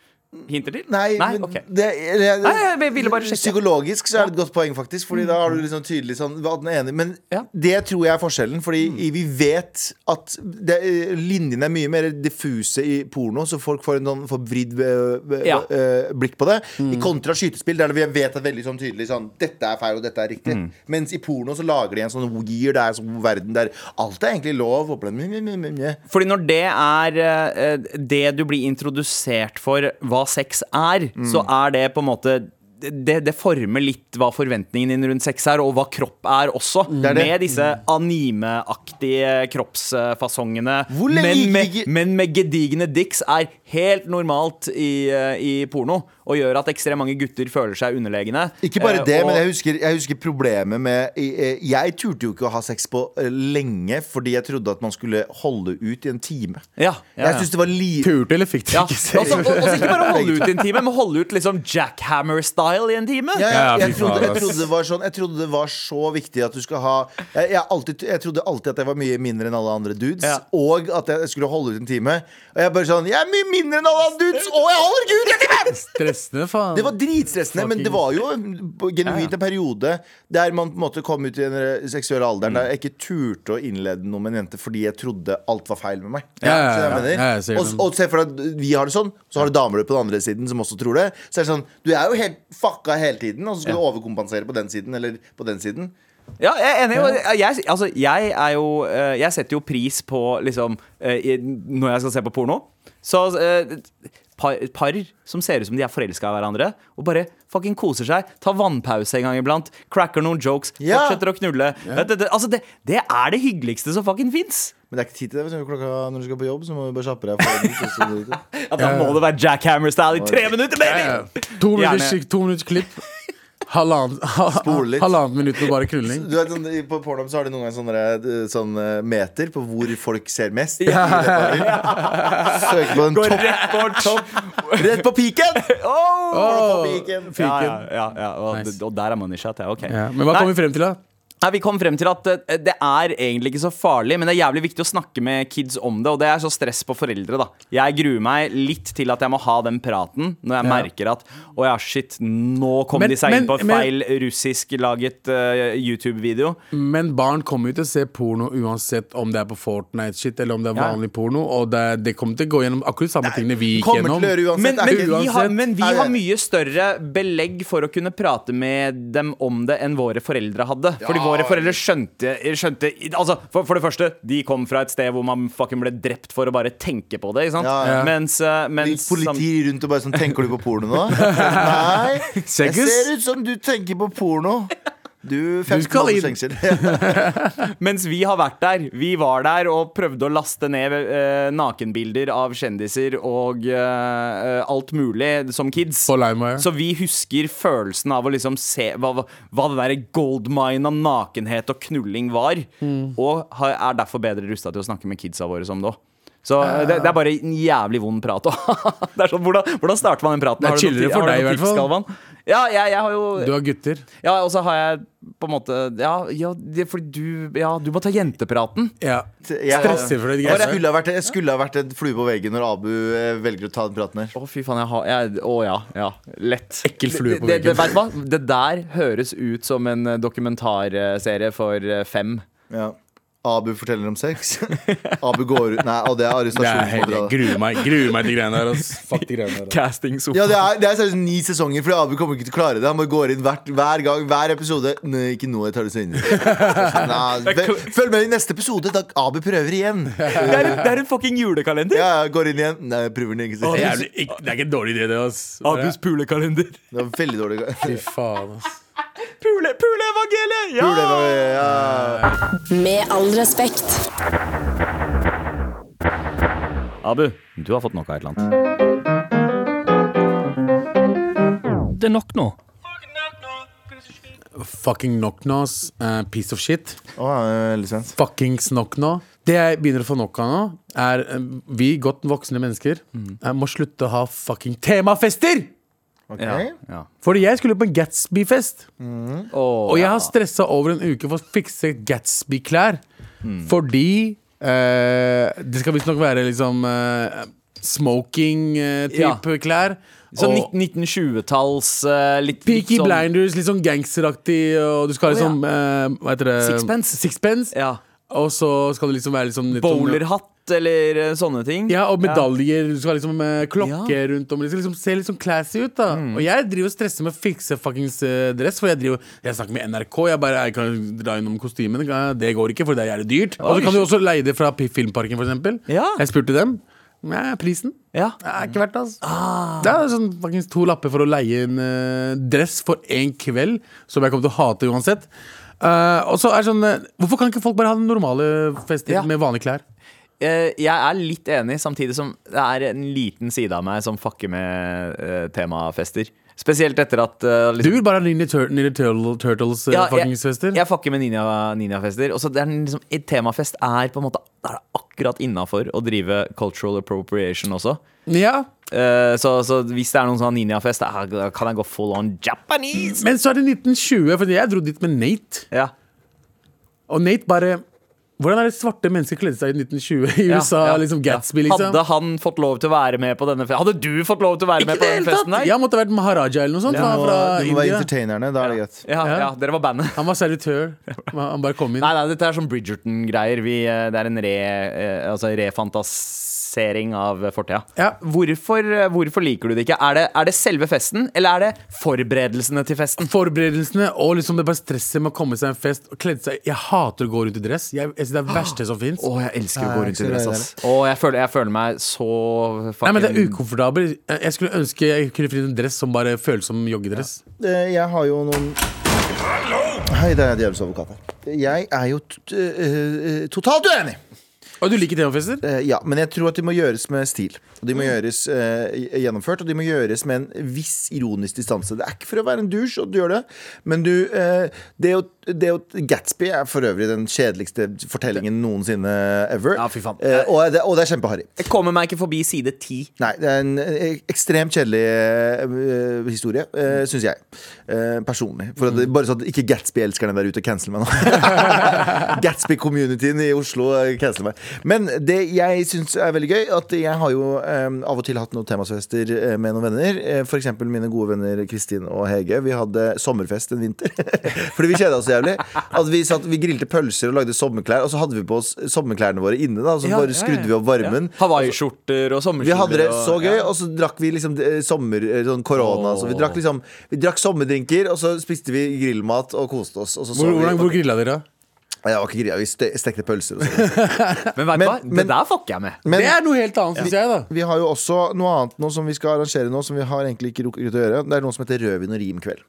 hinter til? Nei, nei men ok. det, det, Nei, jeg ville bare sjekke. Psykologisk så er det et godt poeng, faktisk. Fordi da har du liksom tydelig sånn hva den ene Men Ja. det tror jeg er forskjellen. Fordi vi vet at det, linjene er mye mer diffuse i porno, så folk får en sånn forvridd eh, eh, Ja. eh, blikk på det. I kontra skytespill, der vi vet at veldig sånn tydelig sånn Dette er feil, og dette er riktig. Mens i porno så lager de en sånn weird det er sånn verden der alt er egentlig lov. Fordi når det er det du blir introdusert for hva sex er, så er det på en måte det, det former litt hva forventningen din rundt sex er, og hva kropp er også. er det. Med disse animeaktige kroppsfasongene. Men med, men med gedigne dicks er helt normalt i, eh, i porno. Og gjør at ekstremt mange gutter føler seg underlegne. Ikke bare Eh, det, og- men jeg husker, jeg husker problemet med jeg, Jeg turte jo ikke å ha sex på eh, lenge fordi jeg trodde at man skulle holde ut i en time. Ja, ja, Jeg ja. synes det var li... Turte eller fikk det Ja, ikke også, se? og- også ikke bare holde ut i en time, men holde ut liksom Jackhammer-style i en time. Ja, ja, Ja, jeg, trodde, jeg, trodde det var sånn, jeg trodde det var så viktig at du skal ha Jeg, jeg, alltid, jeg trodde alltid at jeg var mye mindre enn alle andre dudes, Ja. og at jeg skulle holde ut en time. Og jeg bare sånn Jeg er mye mindre enn alle andre dudes, og jeg holder ikke ut en time! Stressende, faen. Det var dritstressende, men det var jo en- genuint en periode der man på en måte kom ut i den seksuelle alderen der jeg ikke turte å innlede noe med en jente fordi jeg trodde alt var feil med meg. Ja, ja, Så jeg ja. mener. Ja, og, og se for deg at vi har det sånn, så har du damer på den andre siden som også tror det. Så er det sånn, Du er jo helt fucka hele tiden, og så skulle du overkompensere på den siden eller på den siden. Ja, jeg er enig. Jeg, altså, jeg er jo eh, Jeg setter jo pris på liksom eh, Når jeg skal se på porno. Så eh, par, par som ser ut som de er forelska i hverandre, og bare fucking koser seg. Tar vannpause en gang iblant. Cracker noen jokes. Ja. Fortsetter å knulle. Det, det, altså, det, det er det hyggeligste som fucking fins. Men det er ikke tid til det. Hvis du klokka, når du skal på jobb, så må du bare kjappe deg. Ja, da må det være Jackhammer-style i tre minutter, Ja, ja. baby! To minutters, to minutters klipp. Halvannet halvann minutt med bare krulling. Du vet, sånn, På Pornhub så har de noen ganger sånne, eh, sånn eh, meter på hvor folk ser mest. Søker på en Går topp. rett bort. Rett på piken! Oh! På piken. Ja, ja, ja, ja. Og, Nice. og der er man i chat, ja. Ok. Ja. Men hva kommer kom vi frem til, da? Nei, Vi kom frem til at eh, det er egentlig ikke så farlig, men det er jævlig viktig å snakke med kids om det. Og det er så stress på foreldre, da. Jeg gruer meg litt til at jeg må ha den praten når jeg Ja. merker at å ja, shit, nå kom Men- de seg inn men- på men- feil russisk-laget eh, YouTube-video. Men barn kommer jo til å se porno uansett om det er på Fortnite-shit eller om det er Ja. vanlig porno. Og det, det kommer til å gå gjennom akkurat samme tingene vi gikk Kommer gjennom. uansett. Men, men, vi har, men vi har mye større belegg for å kunne prate med dem om det enn våre foreldre hadde. Fordi våre foreldre skjønte, skjønte Altså, for, for det første, de kom fra et sted hvor man fucking ble drept for å bare tenke på det. Ikke sant? Ja, ja. Mens, eh, mens politi rundt og bare sånn Tenker du på porno nå? Nei. Jeg ser ut som du tenker på porno. Du, 15 skal måneders inn. fengsel. Mens vi har vært der. Vi var der og prøvde å laste ned eh, nakenbilder av kjendiser og eh, alt mulig som kids. Så vi husker følelsen av å liksom se hva, hva- det der goldmine av nakenhet og knulling var. Og har, er derfor bedre rusta til å snakke med kidsa våre som det òg. Så det, det er bare en jævlig vond prat. det er sånn, hvordan, hvordan starter man den praten? Det er chillere for deg, i hvert fall. Ja, jeg, jeg har jo Du har gutter. Ja, og så har jeg på en måte Ja, ja det, fordi du Ja, du må ta jentepraten. Ja. Jeg, Stresser for det jeg, skulle ha vært, jeg skulle ha vært en flue på veggen når Abu eh, velger å ta den praten her. Å, fy faen. Jeg har jeg, Å ja. Ja. Lett. Ekkel flue på Det- det- veggen. Vet du hva? Det der høres ut som en eh, dokumentarserie for eh, fem. Ja. Abu forteller om sex. Abu går ut Nei, og det er Det er arrestasjon. helt, jeg gruer meg Gruer meg til greiene her. ass. Fuck de greiene. Ja, det er, det er seriøst ni sesonger, Fordi Abu kommer ikke til å klare det. Han bare går inn hvert, hver gang, hver episode. Nei, ikke nå, jeg tar det senere. Følg med i neste episode, da Abu prøver igjen. Det, er, en- det er en fucking julekalender! Ja, jeg går inn igjen. Nei, jeg prøver den ikke. Det er, jævlig, ikke, det er ikke en dårlig idé, det. ass Abus pulekalender. Det var veldig dårlig. Fy faen, ass. Pule, Puleevangeliet! Ja! Det ja. Med all respekt. Abu, du har fått nok av et eller annet. Det er nok nå. Fucking knock-nos. eh, piece of shit. Oh, uh, er. Fuckings knock-nå. Det jeg begynner å få nok av nå, er uh, vi godt voksne mennesker eh, må slutte å ha fucking temafester! Ok. Ja. Ja. Fordi jeg skulle på en Gatsby-fest. Åh, Og jeg har stressa over en uke for å fikse Gatsby-klær. Fordi eh, det skal visstnok være liksom eh, smoking-type Ja. klær. Sånn 1920-talls uh, litt, litt Peaky sånn- Blinders, litt sånn gangsteraktig, og du skal ha oh, ja. liksom eh, Hva heter det? Sixpence. Sixpence. Ja. Og så skal det liksom være liksom litt sånn- Bowlerhatt eller eh, sånne ting. Ja, og medaljer. Du skal liksom eh, klokke Ja. rundt om. Det skal liksom se litt sånn classy ut. da Og jeg driver og stresser med å fikse fuckings eh, dress. For jeg driver Jeg snakker med NRK. Jeg bare jeg kan dra innom kostymene. Det går ikke, for det er jævlig dyrt. Og så kan du også leie det fra Filmparken, for eksempel. Ja. Jeg spurte dem. Nei, prisen Ja. det er ikke verdt altså. Altså. Det er sånn faktisk to lapper for å leie en uh, dress for én kveld, som jeg kommer til å hate uansett. Uh, og så er det sånn uh, Hvorfor kan ikke folk bare ha den normale festen Ja. med vanlige klær? Eh, jeg er litt enig, samtidig som det er en liten side av meg som fucker med eh, temafester. Spesielt etter at Du liksom, vil bare ha Ninja, Tur Ninja Turtle, Turtles uh, Ja, jeg-? Jeg fucker med ninja- ninjafester. Er en liksom, et temafest er på en måte er akkurat innafor å drive cultural appropriation også. Ja, uh, så, så hvis det er noen sånn ninjafest, da kan jeg gå full on Japanese. Men så er det 1920, for jeg dro dit med Nate. Ja. Og Nate bare Hvordan er det svarte mennesker kledde seg i 1920 i Ja, USA? ja, liksom Gatsby, ja. liksom. Hadde han fått lov til å være med på denne festen? Hadde du fått lov til å være Ikke med på denne festen? der? Jeg måtte ha vært Maharaja eller noe sånt. Må, fra du må være entertainerne. Da er det greit. Ja, Ja. ja, dere var bandet. Han var servitør. Han bare kom inn. Nei, nei, dette er sånn Bridgerton-greier. Eh, Det er en re, altså, altså refantasering av fortida. Ja. Hvorfor, eh, hvorfor liker du det ikke? Er det, er det selve festen, eller er det forberedelsene til festen? Forberedelsene og liksom det bare stresset med å komme seg en fest og kledde seg Jeg hater å gå rundt i dress. Jeg, jeg Det er det verste som fins. Å, jeg elsker å gå rundt i dress, ass. Å, jeg føler, jeg føler meg så fucking Nei, men Det er ukomfortabelt. Jeg jeg skulle ønske jeg kunne finne en dress som bare føles som joggedress. Ja. Jeg har jo noen Hei, det er Djevelens advokat her. Jeg er jo t eh, eh, totalt uenig. Og du liker temafester? Eh, ja, men jeg tror at de må gjøres med stil. Og de må gjøres uh, gjennomført, og de må gjøres med en viss ironisk distanse. Det er ikke for å være en douche at du gjør det, men du uh, det, å, det å, Gatsby er for øvrig den kjedeligste fortellingen noensinne ever. Ja, fy faen. uh, og, det, og det er kjempeharry. Jeg kommer meg ikke forbi side ti. Nei, det er en ekstremt kjedelig historie, uh, syns jeg. Personlig. For at, bare sånn at ikke Gatsby-elskerne der ute canceler meg nå. Gatsby-communityen i Oslo canceler meg. Men det jeg syns er veldig gøy, at jeg har jo eh, av og til hatt noen temasfester eh, med noen venner. Eh, eksempel mine gode venner Kristin og Hege. Vi hadde sommerfest en vinter. Fordi vi kjeda oss så jævlig. At vi, satt, vi grilte pølser og lagde sommerklær, og så hadde vi på oss sommerklærne våre inne. da Så Ja, bare skrudde ja. vi opp varmen. Hawaiiskjorter og Vi hadde det så gøy, og så drakk vi liksom sommer, sånn korona. Så vi drakk liksom Vi drakk sommerdrinker, og så spiste vi grillmat og koste oss. Og så så Hvor, vi, hvordan, hvor grilla dere? Jeg var ikke greia. vi stekte pølser og sånn. Men vet du hva? men- det der fucker jeg med. Men- det er noe helt annet, syns jeg. da Vi har jo også noe annet nå som vi skal arrangere nå, som vi har egentlig ikke rukket å gjøre. Det er noe som heter rødvin og rimkveld.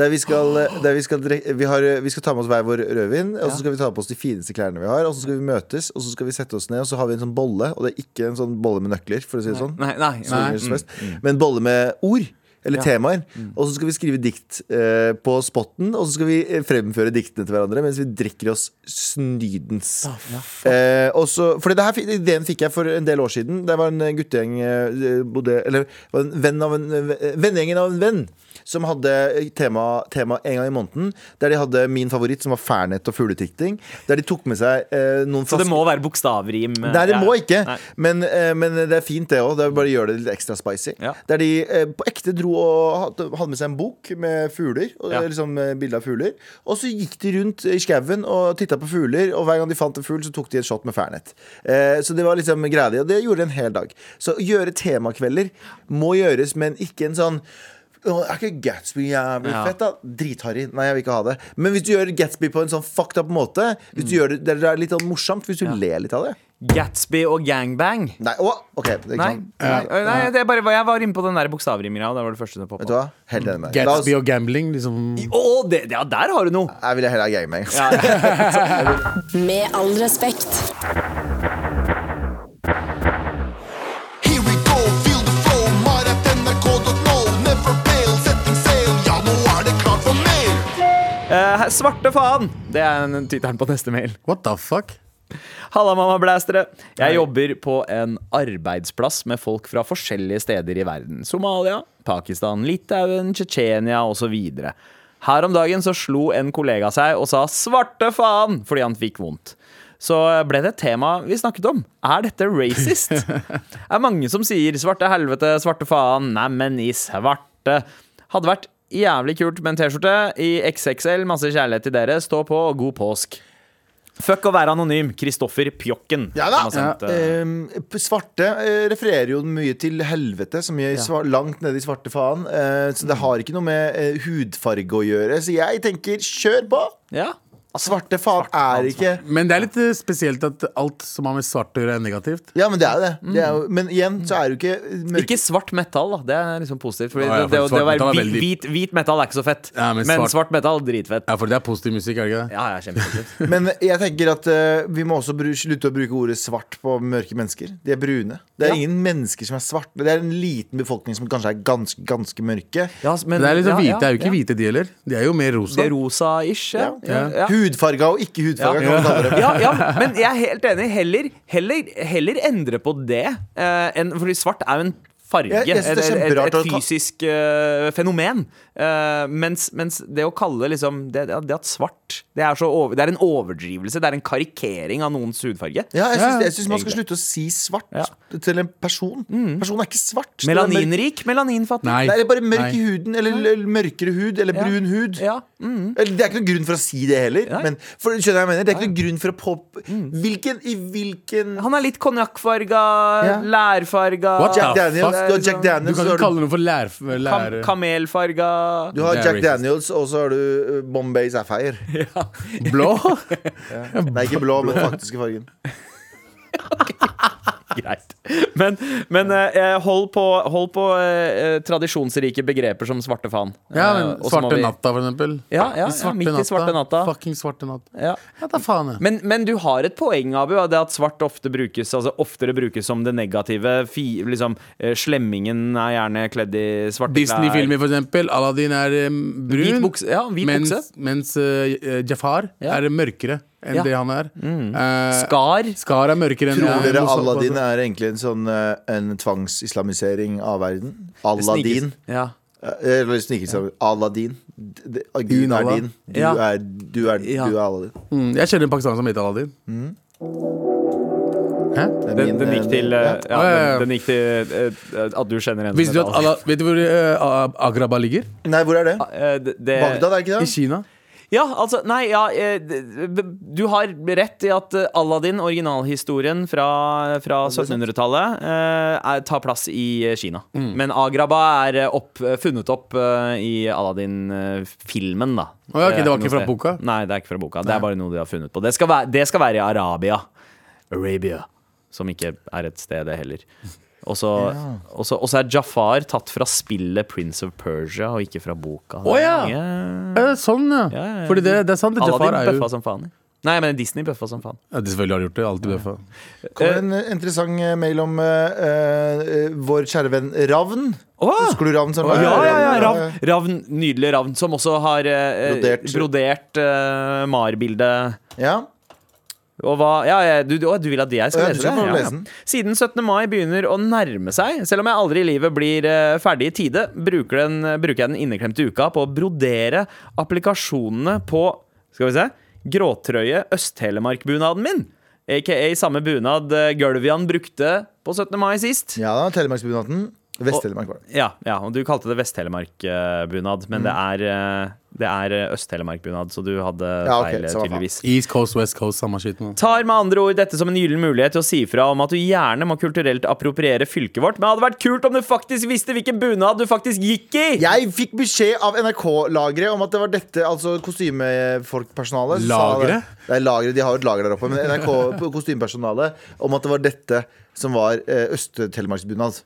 Der vi skal, der vi skal, vi har, vi skal ta med oss hver vår rødvin, og så skal vi ta på oss de fineste klærne vi har. Og så skal vi møtes, og så skal vi sette oss ned, og så har vi en sånn bolle. Og det er ikke en sånn bolle med nøkler, for å si det sånn. Nei, nei. nei, fest. Men en bolle med ord. Eller Ja. temaer. Og så skal vi skrive dikt eh, på spotten, og så skal vi eh, fremføre diktene til hverandre mens vi drikker oss snydens. Eh, og så, fordi det her, ideen fikk jeg for en del år siden. Det var en eh, guttegjeng eh, bodde, Eller var en venn av en eh, vennegjengen av en venn. Som hadde tema, tema en gang i måneden. Der de hadde min favoritt, som var Fernet og fugletikting. Der de tok med seg eh, noen Så det må være bokstavrim? eh, Nei, det må ikke. Men, eh, men det er fint, det òg. Det bare gjør det litt ekstra spicy. Ja. Der de eh, på ekte dro og hadde, med seg en bok med fugler. Og, Ja. liksom eh, Bilde av fugler. Og så gikk de rundt i skauen og titta på fugler. Og hver gang de fant en fugl, så tok de en shot med Fernet. Eh, så det var liksom greia di, og det gjorde de en hel dag. Så å gjøre temakvelder må gjøres, men ikke en sånn er ikke Gatsby jævlig Ja. fett, da? Dritharry. Nei, jeg vil ikke ha det. Men hvis du gjør Gatsby på en sånn fucked up måte, hvis du gjør det, det er litt sånn morsomt, hvis du ler litt av det Gatsby og gangbang? Nei, å, ok det er ikke Nei, sånn. nei, nei det er bare, jeg var inne på den der bokstavrimgreia. Det var det første som poppa Gatsby og gambling. Liksom. Å, det, ja, der har du noe! Jeg vil heller ha gaming. Med all respekt. Eh, svarte faen! Det er en- tittelen på neste mail. What the fuck? Halla, mamma-blæstere. Jeg jobber på en arbeidsplass med folk fra forskjellige steder i verden. Somalia, Pakistan, Litauen, Tsjetsjenia osv. Her om dagen så slo en kollega seg og sa 'svarte faen' fordi han fikk vondt. Så ble det et tema vi snakket om. Er dette racist? Det er mange som sier 'svarte helvete', 'svarte faen', 'neimen i svarte'. Hadde vært jævlig kult med en T-skjorte i XXL. Masse kjærlighet til dere. Stå på, og god påsk. Fuck å være anonym. Kristoffer Pjokken. Ja da! Sendt, ja. eh, Ehm, svarte eh, refererer jo mye til helvete, som er ja. langt nede i svarte faen. Eh, så det har ikke noe med eh, hudfarge å gjøre. Så jeg tenker kjør på! ja. Svarte faen er ikke Men det er litt eh, spesielt at alt som har med svart å gjøre, er negativt. Ja, men det er jo det. det er jo, men igjen så er det jo ikke mørk- Ikke svart metall, da. Det er liksom positivt. Fordi Ja, ja, det, det, for det, å være metall er hvit, veldig- hvit, hvit metall er ikke så fett. Ja, men men, svart- svart, metall, dritfett. Ja, for det er positiv musikk, er det ikke det? Ja, ja, kjempepositivt. Men jeg tenker at eh, vi må også bru- slutte å bruke ordet svart på mørke mennesker. De er brune. Det er Ja. ingen mennesker som er svarte. Det er en liten befolkning som kanskje er ganske, ganske mørke. Ja, men, Det er litt sånn ja, hvite, det er jo ja, ikke hvite de heller. De er jo mer rosa. Det er rosa-ish, ja. ja. ja. Hudfarga og ikke hudfarga, Ja. Ja, ja, men jeg er helt enig. Heller, heller, heller endre på det. uh, enn, fordi svart er jo en farge. Er et, et, et fysisk uh, fenomen. Uh, mens, mens det å kalle liksom det, det at svart det er, så over, det er en overdrivelse. Det er en karikering av noens hudfarge. Ja, jeg syns, jeg syns man skal slutte å si svart Ja. til en person. Person er ikke svart. Det Melaninrik, melaninfattig. Nei. Det er bare mørk i huden, eller, mørkere hud, eller Ja. brun hud. Ja. Mm. Det er ikke noen grunn for å si det heller. Men for, skjønner du jeg mener? Det er ikke noen grunn for å pop... Hvilken, I hvilken Han er litt konjakkfarga, Ja. lærfarga What? Jack Ja, Daniels. Du har Jack Du Daniels, kan ikke kalle noe for lær... Kam kamelfarga du har Jack. Daniels, og så har du uh, Bombay Sapphire. blå. Nei, ikke blå, men faktiske fargen. Greit. Men, men eh, hold på, hold på eh, tradisjonsrike begreper som svarte faen. Ja, Eh, men og så må Svarte vi- natta, for eksempel. Ja, ja, ja, midt i svarte natta. Fucking svarte natt. Ja. Ja, da faen, jeg. Men, men du har et poeng, Abu, av det at svart ofte brukes Altså oftere brukes som det negative. Fi, liksom, eh, slemmingen er gjerne kledd i svarte Disney-filmer, for eksempel. Aladdin er eh, brun. Hvit bukse. Ja, hvit mens bukse. mens eh, Jafar Ja. er mørkere enn Ja. det han er. Eh, Skar. Skar er mørkere enn Tror dere Aladdin er egentlig en sånn uh, En tvangsislamisering av verden? Aladdin. Ja. Eh, Eller snikislam. Aladdin. Gud er din. Du Ja. er, du er, du er Aladdin. Mm, jeg kjenner en pakistaner som heter Aladdin. Hæ? Det er Den, den gikk eh, til, eh, ja. ja, ja, ja. den, den gikk til eh, at du kjenner en Visste du som at Vet du hvor uh, Agraba ligger? Nei, hvor er det? Uh, det- det- Bagdad, er ikke det I? Kina. Ja, altså, nei, ja eh, Du har rett i at eh, Aladdin, originalhistorien fra, fra 1700-tallet, eh, tar plass i Kina. Mm. Men Agraba er opp, funnet opp i Aladdin-filmen, da. Oh, ja, okay, det var ikke fra boka? Nei, det er ikke fra boka. Det er bare noe de har funnet på. Det skal være, det skal være i Arabia. Arabia. Som ikke er et sted, det heller. Og så så er Jafar tatt fra spillet Prince of Persia, og ikke fra boka. Å ja. Ja. Eh, sånn, ja. Ja, ja, ja. Fordi det, det er sant. det, Jafar er jo som faen. Nei, men Disney bøffa som faen. ja, de Selvfølgelig har de gjort det. Alltid bøffa. kommer en eh, interessant eh, mail om uh, uh, vår kjære venn Ravn. Oh! Husker du Ravn? Som Ja, var- ja, ja, Ravn, Ravn, nydelig Ravn, som også har uh, Brodert. brodert, eh, Mar-bildet. Ja. Og hva, ja, du, å, du vil at jeg skal lese det? Ja, ja. Siden 17. mai begynner å nærme seg, selv om jeg aldri i livet blir eh, ferdig i tide, bruker, den, bruker jeg den inneklemte uka på å brodere applikasjonene på Skal vi se gråtrøye Øst-Telemark-bunaden min. Aka samme bunad eh, Gølvian brukte på 17. mai sist. ja da, Telemarksbunaden. Vest-Telemark var det. Ja, ja, og du kalte det Vest-Telemark-bunad, men det er, eh, det er eh, Øst-Telemark-bunad, så du hadde Mm. Ja, okay, feil, hva faen. tydeligvis. East Coast, West Coast, samme skitt. Tar med andre ord dette som en gyllen mulighet til å si fra om at du gjerne må kulturelt appropriere fylket vårt, men det hadde vært kult om du faktisk visste hvilken bunad du faktisk gikk i! Jeg fikk beskjed av NRK-lageret om at det var dette, altså kostymefolkpersonalet. sa Lageret? det. Det er lageret, De har jo et lager der oppe, men NRK-kostymepersonalet om at det var dette som var eh, Øst-Telemarksbunad.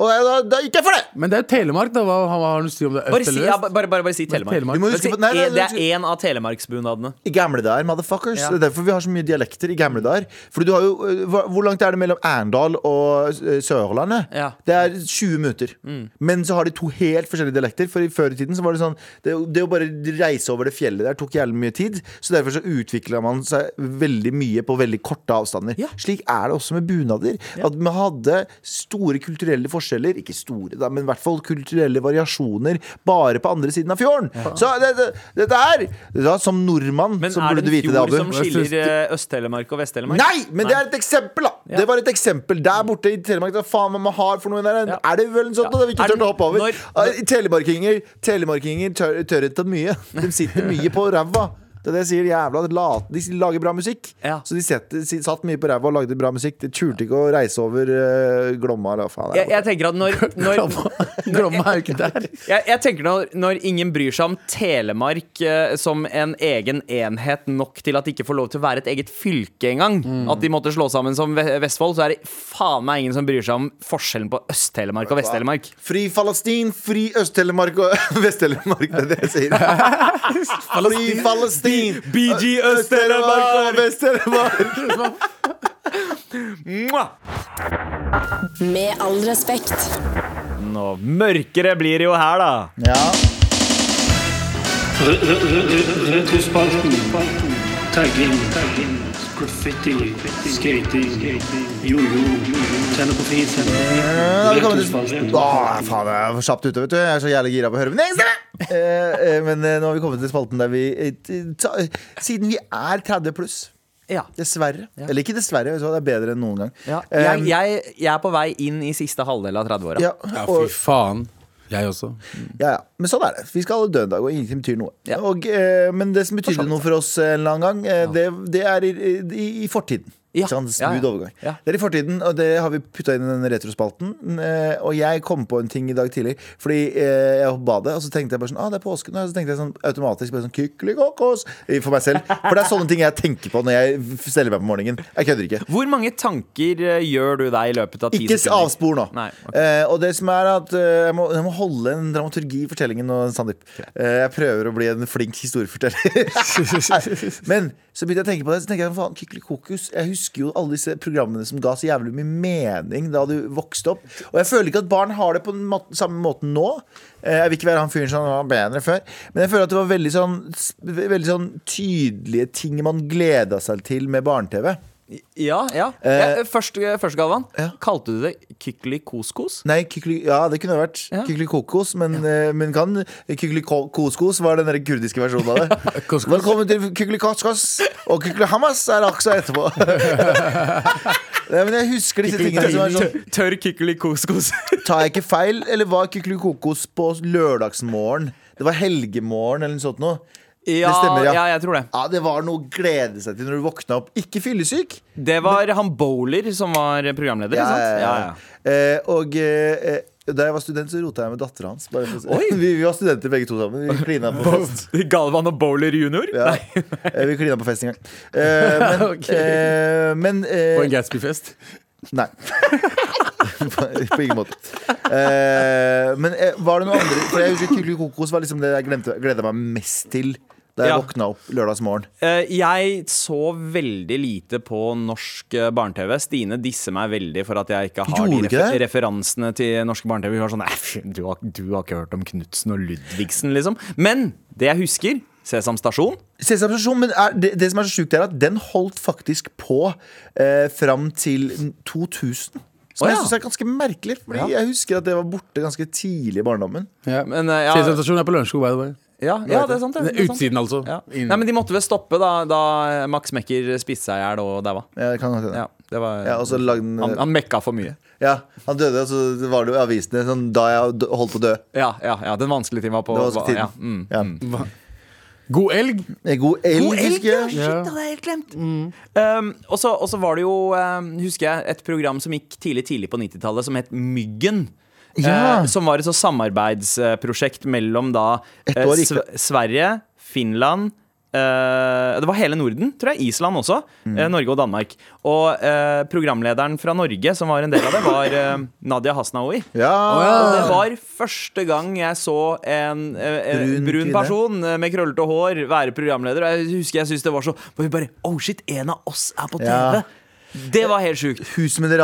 Og da, da, da gikk jeg for det! Men det er Telemark, da. Hva, hva har du å si om det? Bare si, ja, bare, bare, bare si Telemark. Telemark. Du må huske nei, nei, det er én av telemarksbunadene. I gamle dager, motherfuckers. Ja. Det er derfor vi har så mye dialekter i gamle dager. For du har jo, øh, Hvor langt er det mellom Arendal og øh, Sørlandet? Ja. Det er 20 minutter. Men så har de to helt forskjellige dialekter. For i før i tiden så var det sånn Det, det å bare reise over det fjellet der tok jævlig mye tid. Så derfor så utvikla man seg veldig mye på veldig korte avstander. Ja. Slik er det også med bunader. At vi hadde store kulturelle forskjeller. Ikke store, da, men i hvert fall kulturelle variasjoner bare på andre siden av fjorden. Så det, det, dette her da, Som nordmann Men så er vite det Abu. en er det, fjord som skiller eh, Øst-Telemark og Vest-Telemark? Nei, men det er et eksempel, da! Ja. Det var et eksempel Der borte i Telemark. Da faen man har for noe der? Ja. Er det vel en sånn Ja. at vi ikke turt å hoppe over? når- Ah, Telemarkinger Telemarkinger tør, tør ikke mye. De sitter mye på ræva. Det er det jeg sier. Jævla lat. De lager bra musikk. Ja. Så de setter, satt mye på ræva og lagde bra musikk. De turte ikke å reise over uh, Glomma eller faen. Jeg, jeg tenker at når, når Glomma er jo ikke der. jeg, jeg tenker når, når ingen bryr seg om Telemark uh, som en egen enhet nok til at de ikke får lov til å være et eget fylke engang, at de måtte slå sammen som Vestfold, så er det faen meg ingen som bryr seg om forskjellen på Øst-Telemark og Vest-Telemark. Fri Falastin, fri Øst-Telemark og Vest-Telemark. Det er det jeg sier. Fri Falastin, BG Øst-Telemark og Vest-Telemark. Med all respekt. Nå, mørkere blir det jo her, da. Ja. Retrospalten. Tagging. Graffiti. Skating. Jojo. Tenne på fisen. Da er vi kommet til Retrospalten. Åh, faen, jeg er for kjapt ute, vet du. Jeg er så jævlig gira på å høre min egen stemme. Men eh, nå har vi kommet til spalten der vi eh, Siden vi er 30 pluss, Ja. dessverre Eller ikke dessverre, det er bedre enn noen gang. Ja. Eh, Jeg, jeg, jeg er på vei inn i siste halvdel av 30-åra. ja, Ja, fy faen. Jeg også. ja, ja. Men sånn er det. Vi skal alle dø en dag, og ingenting betyr noe. Ja. Og, eh, men det som betydde noe for oss en eller annen gang, eh, det, det er i, i, i fortiden. Ja. Ikke? Ja, ja. Overgang. Ja. Det er i fortiden, og det har vi putta inn i den retrospalten. eh, Og jeg kom på en ting i dag tidlig, fordi eh, jeg var på badet, og så tenkte jeg bare sånn Ah, det er påsken. Og så tenkte jeg sånn automatisk bare sånn Kykelikokos for meg selv. For det er sånne ting jeg tenker på når jeg steller meg på morgenen. Jeg kødder ikke. Hvor mange tanker eh, gjør du deg i løpet av ti Ikke sekunder? avspor nå. Nei, okay. eh, og det som er at jeg, må, jeg må holde en dramaturgi i fortellingen nå, Sandeep. Eh, jeg prøver å bli en flink historieforteller. Men så begynte jeg å tenke på det. Så tenker jeg, faen, Kykelikokos Jeg husker jo alle disse programmene som ga så jævlig mye mening da du vokste opp. Og jeg føler ikke at barn har det på den måten, samme måten nå. Eh, jeg vil ikke være han fyren som var bedre før. Men jeg føler at det var veldig sånn, veldig sånn tydelige ting man gleda seg til med barne-TV. Ja, ja. Eh, ja først, først, Galvan. ja. Kalte du det kykelikos-kos? Nei, kykli, ja, det kunne vært. Ja. Kykelikokos, men, ja. men kan Kykelikoskos var den der kurdiske versjonen av det. Velkommen til Kykelikoskos, og Kykelihamas er også etterpå. Nei, men jeg husker disse tingene som er sånn Tørr kykelikokos. Tar jeg ikke feil, eller var Kykelikokos på lørdagsmorgen? Det var helgemorgen eller noe sånt noe. Ja, stemmer, ja. ja, jeg tror det. Ja, Det var noe å glede seg til når du våkna opp. Ikke fyllesyk. Det var han Bowler som var programleder. sant? Ja, ja. Eh, og eh, da jeg var student, så rota jeg med dattera hans. Vi, vi var studenter begge to sammen. Vi klina på fest. Galvan og Bowler junior? Ja. Eh, Vi klina på fest en gang. Eh, men okay. eh, men eh, På en Gatsby-fest. Nei. på, ingen måte. Eh, men eh, var det noe andre For jeg husker Kykelikokos kokos var liksom det jeg glemte, gleda meg mest til da jeg Ja. våkna opp lørdagsmorgen. Eh, Jeg så veldig lite på norsk eh, barne-TV. Stine disser meg veldig for at jeg ikke har Gjorde de refer referansene til norsk barne-TV. Hun var sånn, du har, du har ikke hørt om Knutsen og Ludvigsen, liksom. Men det jeg husker, Sesam Stasjon Sesam Stasjon, men er, det, det som er så sjukt, er at den holdt faktisk på eh, fram til 2000. Som jeg ja. syns er ganske merkelig, Fordi jeg husker at det var borte ganske tidlig i barndommen. Ja. Men uh, ja, er på Lørenskog, by the way. ja, ja, det er sant. Det, Det det er sant. Utsiden, altså. Ja. Nei, men De måtte vel stoppe da, da Max Mekker spiste seg i hjel og daua. Ja, det kan. Ja, det var, Ja, og så lagde den, han, han mekka for mye. ja, han døde, og så var det jo i avisene sånn, da jeg holdt på å dø. Ja, ja, ja Den vanskelige tiden var på Det var ja, tiden. mm. Ja. God elg. God elg, God elg, ja! Shit, det hadde jeg helt glemt. Um, og så var det jo, um, husker jeg, et program som gikk tidlig tidlig på 90-tallet, som het Myggen. Ja. Uh, som var et så samarbeidsprosjekt mellom da eh, år Sverige, Finland eh, det var hele Norden, tror jeg. Island også. Mm. eh, Norge og Danmark. Og eh, programlederen fra Norge som var en del av det, var eh, Nadia Hasnaoui. Ja. Og det var første gang jeg så en, eh, Brun brun, person eh, med krøllete hår være programleder. Og jeg husker jeg syntes det var så bare, Oh shit, en av oss er på TV! Ja. Det var helt sjukt. Hus med det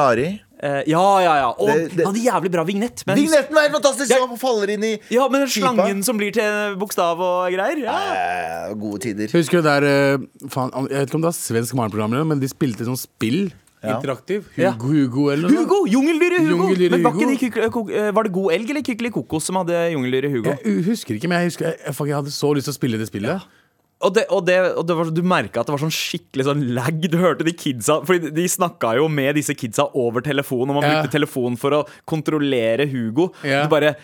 Eh, ja, ja, ja. Og Det- det- han hadde jævlig bra vignett. Men, Vignetten er helt fantastisk! Ja. han faller inn i ja, men den slangen som blir til bokstav og greier. Ja. Eh, Gode tider. Husker du der eh, faen, Jeg vet ikke om det var svensk morgenprogram, men de spilte sånn spill. Ja. Interaktiv. Ja. Hugo, Hugo eller noe. Hugo! Jungeldyret Hugo! Jungeldyre men var, Hugo. kok- eh, var det God elg eller Kykeli Kokos som hadde Jungeldyret Hugo? Jeg husker ikke, men jeg, husker, jeg, jeg, jeg hadde så lyst til å spille det spillet. Og, det, og, det, og det var, du merka at det var sånn skikkelig sånn lag. Du hørte de kidsa Fordi de snakka jo med disse kidsa over telefon, og man brukte telefon for å kontrollere Hugo. Du bare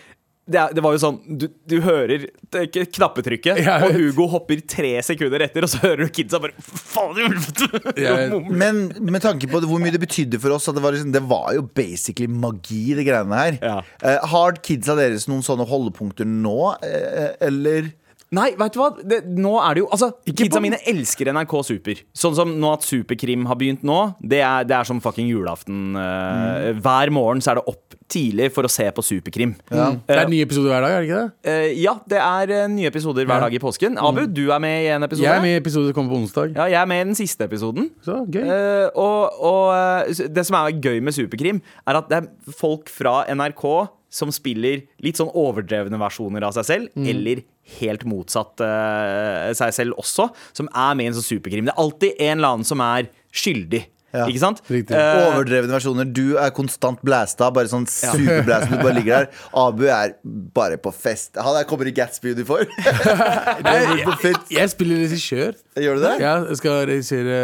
det, er- det var jo sånn Du, du hører det er knappetrykket, Ja, og. Hugo hopper tre sekunder etter, og så hører du kidsa bare Faen i helvete! Men med tanke på det, hvor mye det betydde for oss, at det var, liksom, det var jo basically magi, de greiene her. Ja. Uh, har kidsa deres noen sånne holdepunkter nå, uh, eller? Nei, vet du hva? Det, nå er det jo Altså, Kidsa på- mine elsker NRK Super. Sånn som nå at Superkrim har begynt nå. Det er, det er som fucking julaften. eh, Hver morgen så er det opp tidlig for å se på Superkrim. Det er nye episoder hver dag, er det ikke det? Eh, ja, det er eh, nye episoder hver Ja. dag i påsken. Abu, du er med i en episode. Jeg er med i episode som kommer på onsdag. Ja, jeg er med i den siste episoden. Så gøy. Eh, og og eh, det som er gøy med Superkrim, er at det er folk fra NRK som spiller litt sånn overdrevne versjoner av seg selv, Mm. eller helt motsatt uh, seg selv også, som er med i en sånn superkrim. Det er alltid en eller annen som er skyldig. Ja. Ikke sant? Riktig. Eh, Overdrevne versjoner. Du er konstant blæsta, bare sånn superblæsta. Du bare ligger der. Abu er bare på fest. Han der kommer i Gatsby-uniform. jeg. Jeg spiller regissør. Gjør du det? Jeg skal regissere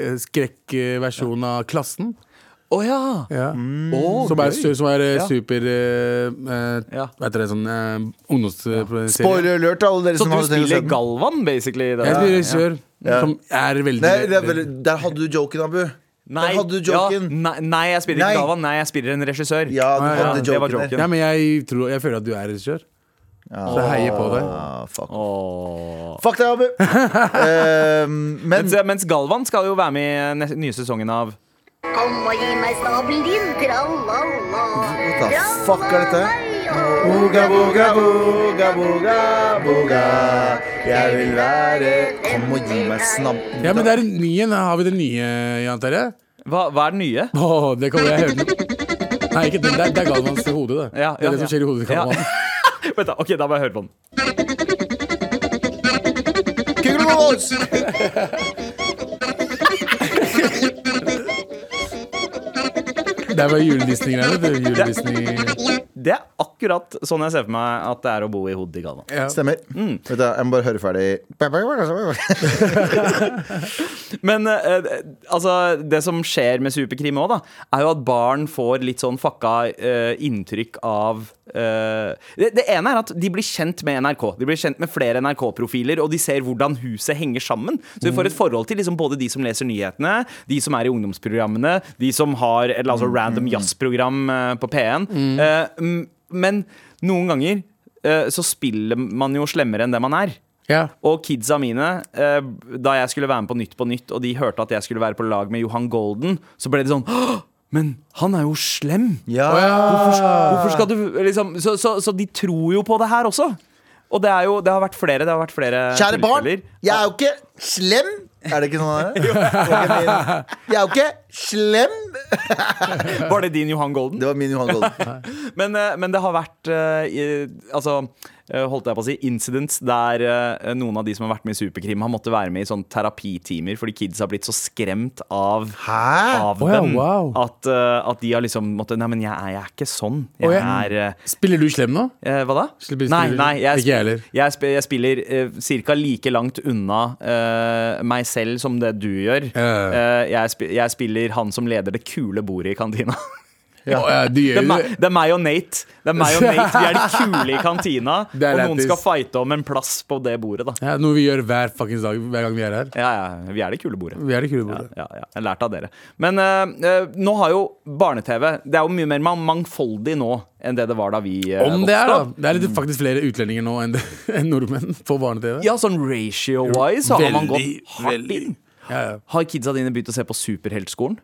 eh, skrekkversjonen av Klassen. Å ja. Ja. Å, Som er, som er eh, Ja. super uh, eh, Ja. Hva heter det, sånn uh, ungdomsserie. Spoiler alert alle dere Så som du hadde tenkt å se spiller Galvan, basically? Der. Jeg spiller regissør, Ja. som er veldig Nei, det er veldig, der hadde du joken, Abu. Nei, Der hadde du ja, nei, nei, jeg spiller Nei. ikke Galvan. Nei, jeg spiller en regissør. Ja, du hadde ja, hadde det var joken, joken. Ja, men jeg, tror, jeg føler at du er regissør. Så jeg heier på deg. Ah, fuck. Fuck deg, Abu. uh, men Mens, mens Galvan skal jo være med i nye sesongen av Kom og gi meg snabelen din, tralala. What the fuck er dette? Boga, boga, boga, boga, boga. Jeg vil være Kom og gi meg snabb... Ja, men det er en ny en. Har vi den nye, Jan Terje? Hva, hva er den nye? Åh, det kommer jeg høre. Nei, ikke den. Det er, det er Galvans hode, det. Ja, det er det som skjer i hodet til Ja. Galvan. Vent da, ok, da må jeg høre på den. Kykelovås! Det var jule-Disney-greiene. det er akkurat sånn jeg ser for meg at det er å bo i hodet i Galvan. Ja. Stemmer. Mm. Vet du, jeg må bare høre ferdig. Men eh, altså, det som skjer med Superkrim òg, er jo at barn får litt sånn fucka eh, inntrykk av eh, det, det ene er at de blir kjent med NRK. De blir kjent med flere NRK-profiler, og de ser hvordan huset henger sammen. Så vi får et forhold til liksom, både de som leser nyhetene, de som er i ungdomsprogrammene, de som har et altså, random jazzprogram eh, på P1. Eh, m- men noen ganger så spiller man jo slemmere enn det man er. Yeah. Og kidsa mine, da jeg skulle være med på Nytt på Nytt, og de hørte at jeg skulle være på lag med Johan Golden, så ble det sånn «Åh, Men han er jo slem! Ja. Hvorfor, hvorfor skal du liksom så, så, så de tror jo på det her også. Og det, er jo, det har vært flere. Det har vært flere Kjære barn, tilfeller. jeg er jo ikke slem. Er det ikke sånn det er? Jeg er jo ikke slem. Var det din Johan Golden? Det var min Johan Golden. Men, eh, men det har vært eh, i- Altså, holdt jeg på å si, incidents der eh, noen av de som har vært med i Superkrim, har måttet være med i sånn terapitimer fordi kids har blitt så skremt av, Hæ? av Å ja, dem wow. at, eh, at de har liksom måttet Nei, men jeg er, jeg er ikke sånn. Jeg oh, ja. er eh, Spiller du slem nå? eh, Hva da? Spiller- Nei, nei jeg, Ikke jeg heller. jeg, sp jeg spiller eh, ca. like langt unna eh, meg selv som det du gjør. Uh. Eh, jeg spiller han som leder det kule bordet i kantina. Ja. Ja, Det er, meg, det. det er meg og Nate. Det er meg og Nate Vi er de kule i kantina. Og noen skal fighte om en plass på det bordet, da. Ja, noe vi gjør hver fuckings dag hver gang vi er her. Ja, ja, vi er det kule bordet. Vi er det kule bordet. ja, ja. Har lært av dere. Men uh, eh, nå har jo barne-TV Det er jo mye mer mangfoldig nå enn det det var da vi uh, Om det er, da. Det er litt, faktisk flere utlendinger nå enn, det- enn nordmenn på barne-TV. Ja, sånn ratio-wise har man gått hardt inn. Ja, ja. Har kidsa dine begynt å se på Superheltskolen?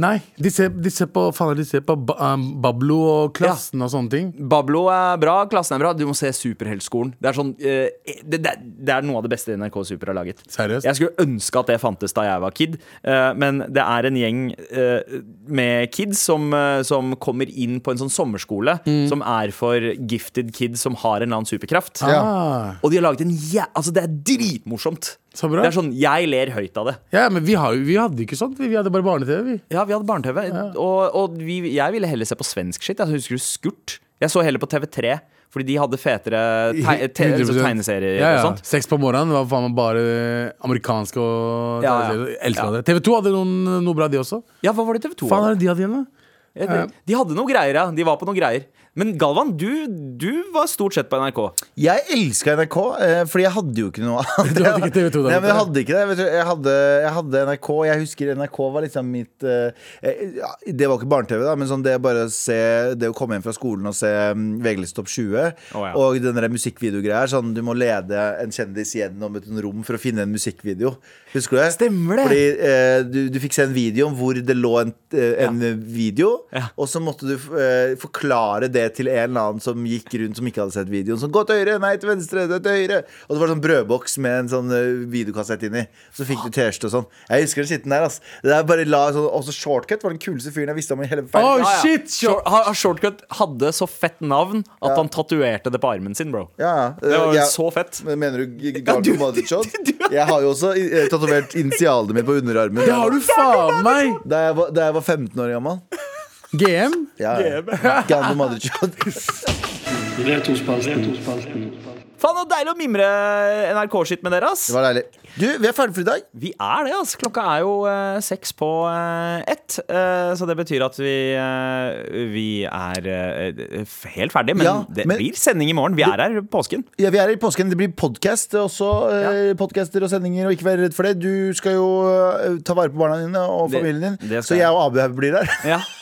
Nei, de ser, de ser på, faen, de ser på ba, um, Bablo og Klassen og sånne ting. Bablo er bra, klassen er bra. Du må se Superheltskolen. Det er sånn uh, det, det, det er noe av det beste NRK Super har laget. Seriøst? Jeg skulle ønske at det fantes da jeg var kid, uh, men det er en gjeng uh, med kids som, som kommer inn på en sånn sommerskole som er for gifted kids som har en eller annen superkraft. Ah, Og de har laget en jæ... Altså, det er dritmorsomt. Så bra. Det er sånn, Jeg ler høyt av det. Ja, men vi, har, vi hadde ikke sånt. Vi, hadde bare barne-TV, vi. Ja, vi hadde barne-TV. Og, og vi, jeg ville heller se på svensk shit. Jeg husker du Skurt? Jeg så heller på TV3, fordi de hadde fetere teg, te, 100%. tegneserier ja, ja. og sånt. Seks på morgenen var faen meg bare amerikanske og Ja, ja. Elska Ja. det. TV2 hadde noen, noe bra, de også. Ja, hva var det TV2 Faen er det de hadde igjen, da? Ja, de, de hadde noe greier, ja. De var på noe greier. Men Galvan, du, du var stort sett på NRK. Jeg elska NRK, eh, fordi jeg hadde jo ikke noe annet. Du hadde ikke TV2 da, Nei, men jeg hadde ikke det. Jeg, hadde, jeg hadde NRK. Jeg husker NRK var liksom mitt eh, eh, Det var ikke barne-TV, da, men sånn det bare å se Det å komme hjem fra skolen og se um, VG-liste Topp 20, oh, ja. og den der musikkvideogreia sånn du må lede en kjendis gjennom et rom for å finne en musikkvideo. Husker du det? Stemmer det. Fordi eh, du, du fikk se en video om hvor det lå en, en ja. video, Ja. og så måtte du eh, forklare det til en eller annen som gikk rundt som ikke hadde sett videoen. Sånn, gå til høyre, nei til venstre, gå til høyre. Og det var sånn brødboks med en sånn eh, videokassett inni. Så fikk du T-skjorte og sånn. Jeg husker den skitten der, ass. Det der bare la sånn, Også Shortcut var den kuleste fyren jeg visste om i hele verden. Oh, Ja, ja. shit! Short, ha- Shortcut hadde så fett navn at han tatoverte det på armen sin, bro. Ja, ja. Det var Jeg- så fett. Men Mener du G- Garden Jeg har jo også eh, tatovert initialene mine på underarmen. Det har du faen meg! Da jeg var, da jeg var 15 år gammel. GM? Ja, ja. Garden Mothershot. To Faen, så deilig å mimre NRK-skitt med dere, ass. Det var deilig. Du, vi er ferdige for i dag. Vi er det, ass. Klokka er jo eh, seks på eh, ett. eh, så det betyr at vi, eh, vi er eh, helt ferdige. Men Ja, det men- blir sending i morgen. Vi er her i påsken. Ja, Vi er her i påsken. Det blir podkast også. Eh, podcaster og sendinger, og ikke vær redd for det. Du skal jo eh, ta vare på barna dine og familien din. det det Så jeg. jeg og Abu blir der. Ja.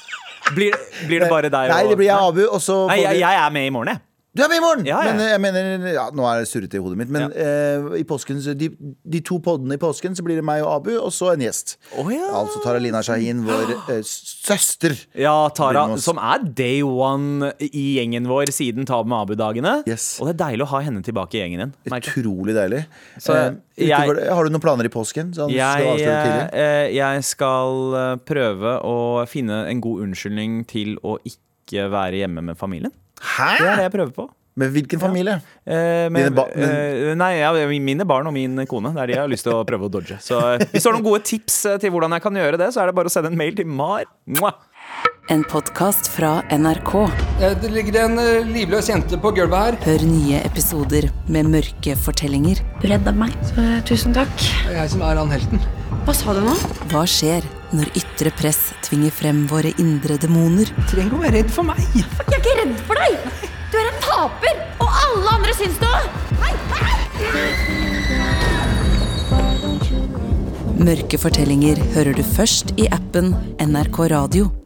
Blir, blir det bare deg og Nei, det blir jeg og Abu, og så Nei, jeg, jeg er med i morgen, jeg. Du er med i morgen! Ja, ja. Men eh, jeg mener ja, Nå er det surrete i hodet mitt, men eh, i påsken så de, de to poddene i påsken så blir det meg og Abu, og så en gjest. Å, ja. Altså Taralina Shahin, vår eh, søster. Ja, Tara, Blir med oss. som er day one i gjengen vår siden Tab med Abu-dagene. Yes. Og det er deilig å ha henne tilbake i gjengen igjen. merker jeg. Utrolig deilig. Så Eh, jeg- utover det, har du noen planer i påsken? Sånn, skal du Jeg, avsløre tidlig? eh, jeg skal eh, prøve å finne en god unnskyldning til å ikke være hjemme med familien. Hæ? Det er det jeg prøver på. Med hvilken familie? Eh, med, Dine ba- men- eh, nei, ja, mine barn og min kone. Det er de jeg har lyst til å prøve å dodge. Så eh, hvis du har noen gode tips eh, til hvordan jeg kan gjøre det, så er det bare å sende en mail til Mar. Mwah. en podkast fra NRK. Eh, Det ligger en eh, livløs jente på gulvet her. Hør nye episoder med mørke fortellinger. Du redda meg, så tusen takk. Det er jeg som er han helten. Hva sa du nå? Hva skjer når ytre press tvinger frem våre indre demoner? Trenger å være redd for meg. Jeg er ikke redd for deg! Du er en taper, og alle andre syns det! Mørke fortellinger hører du først i appen NRK Radio.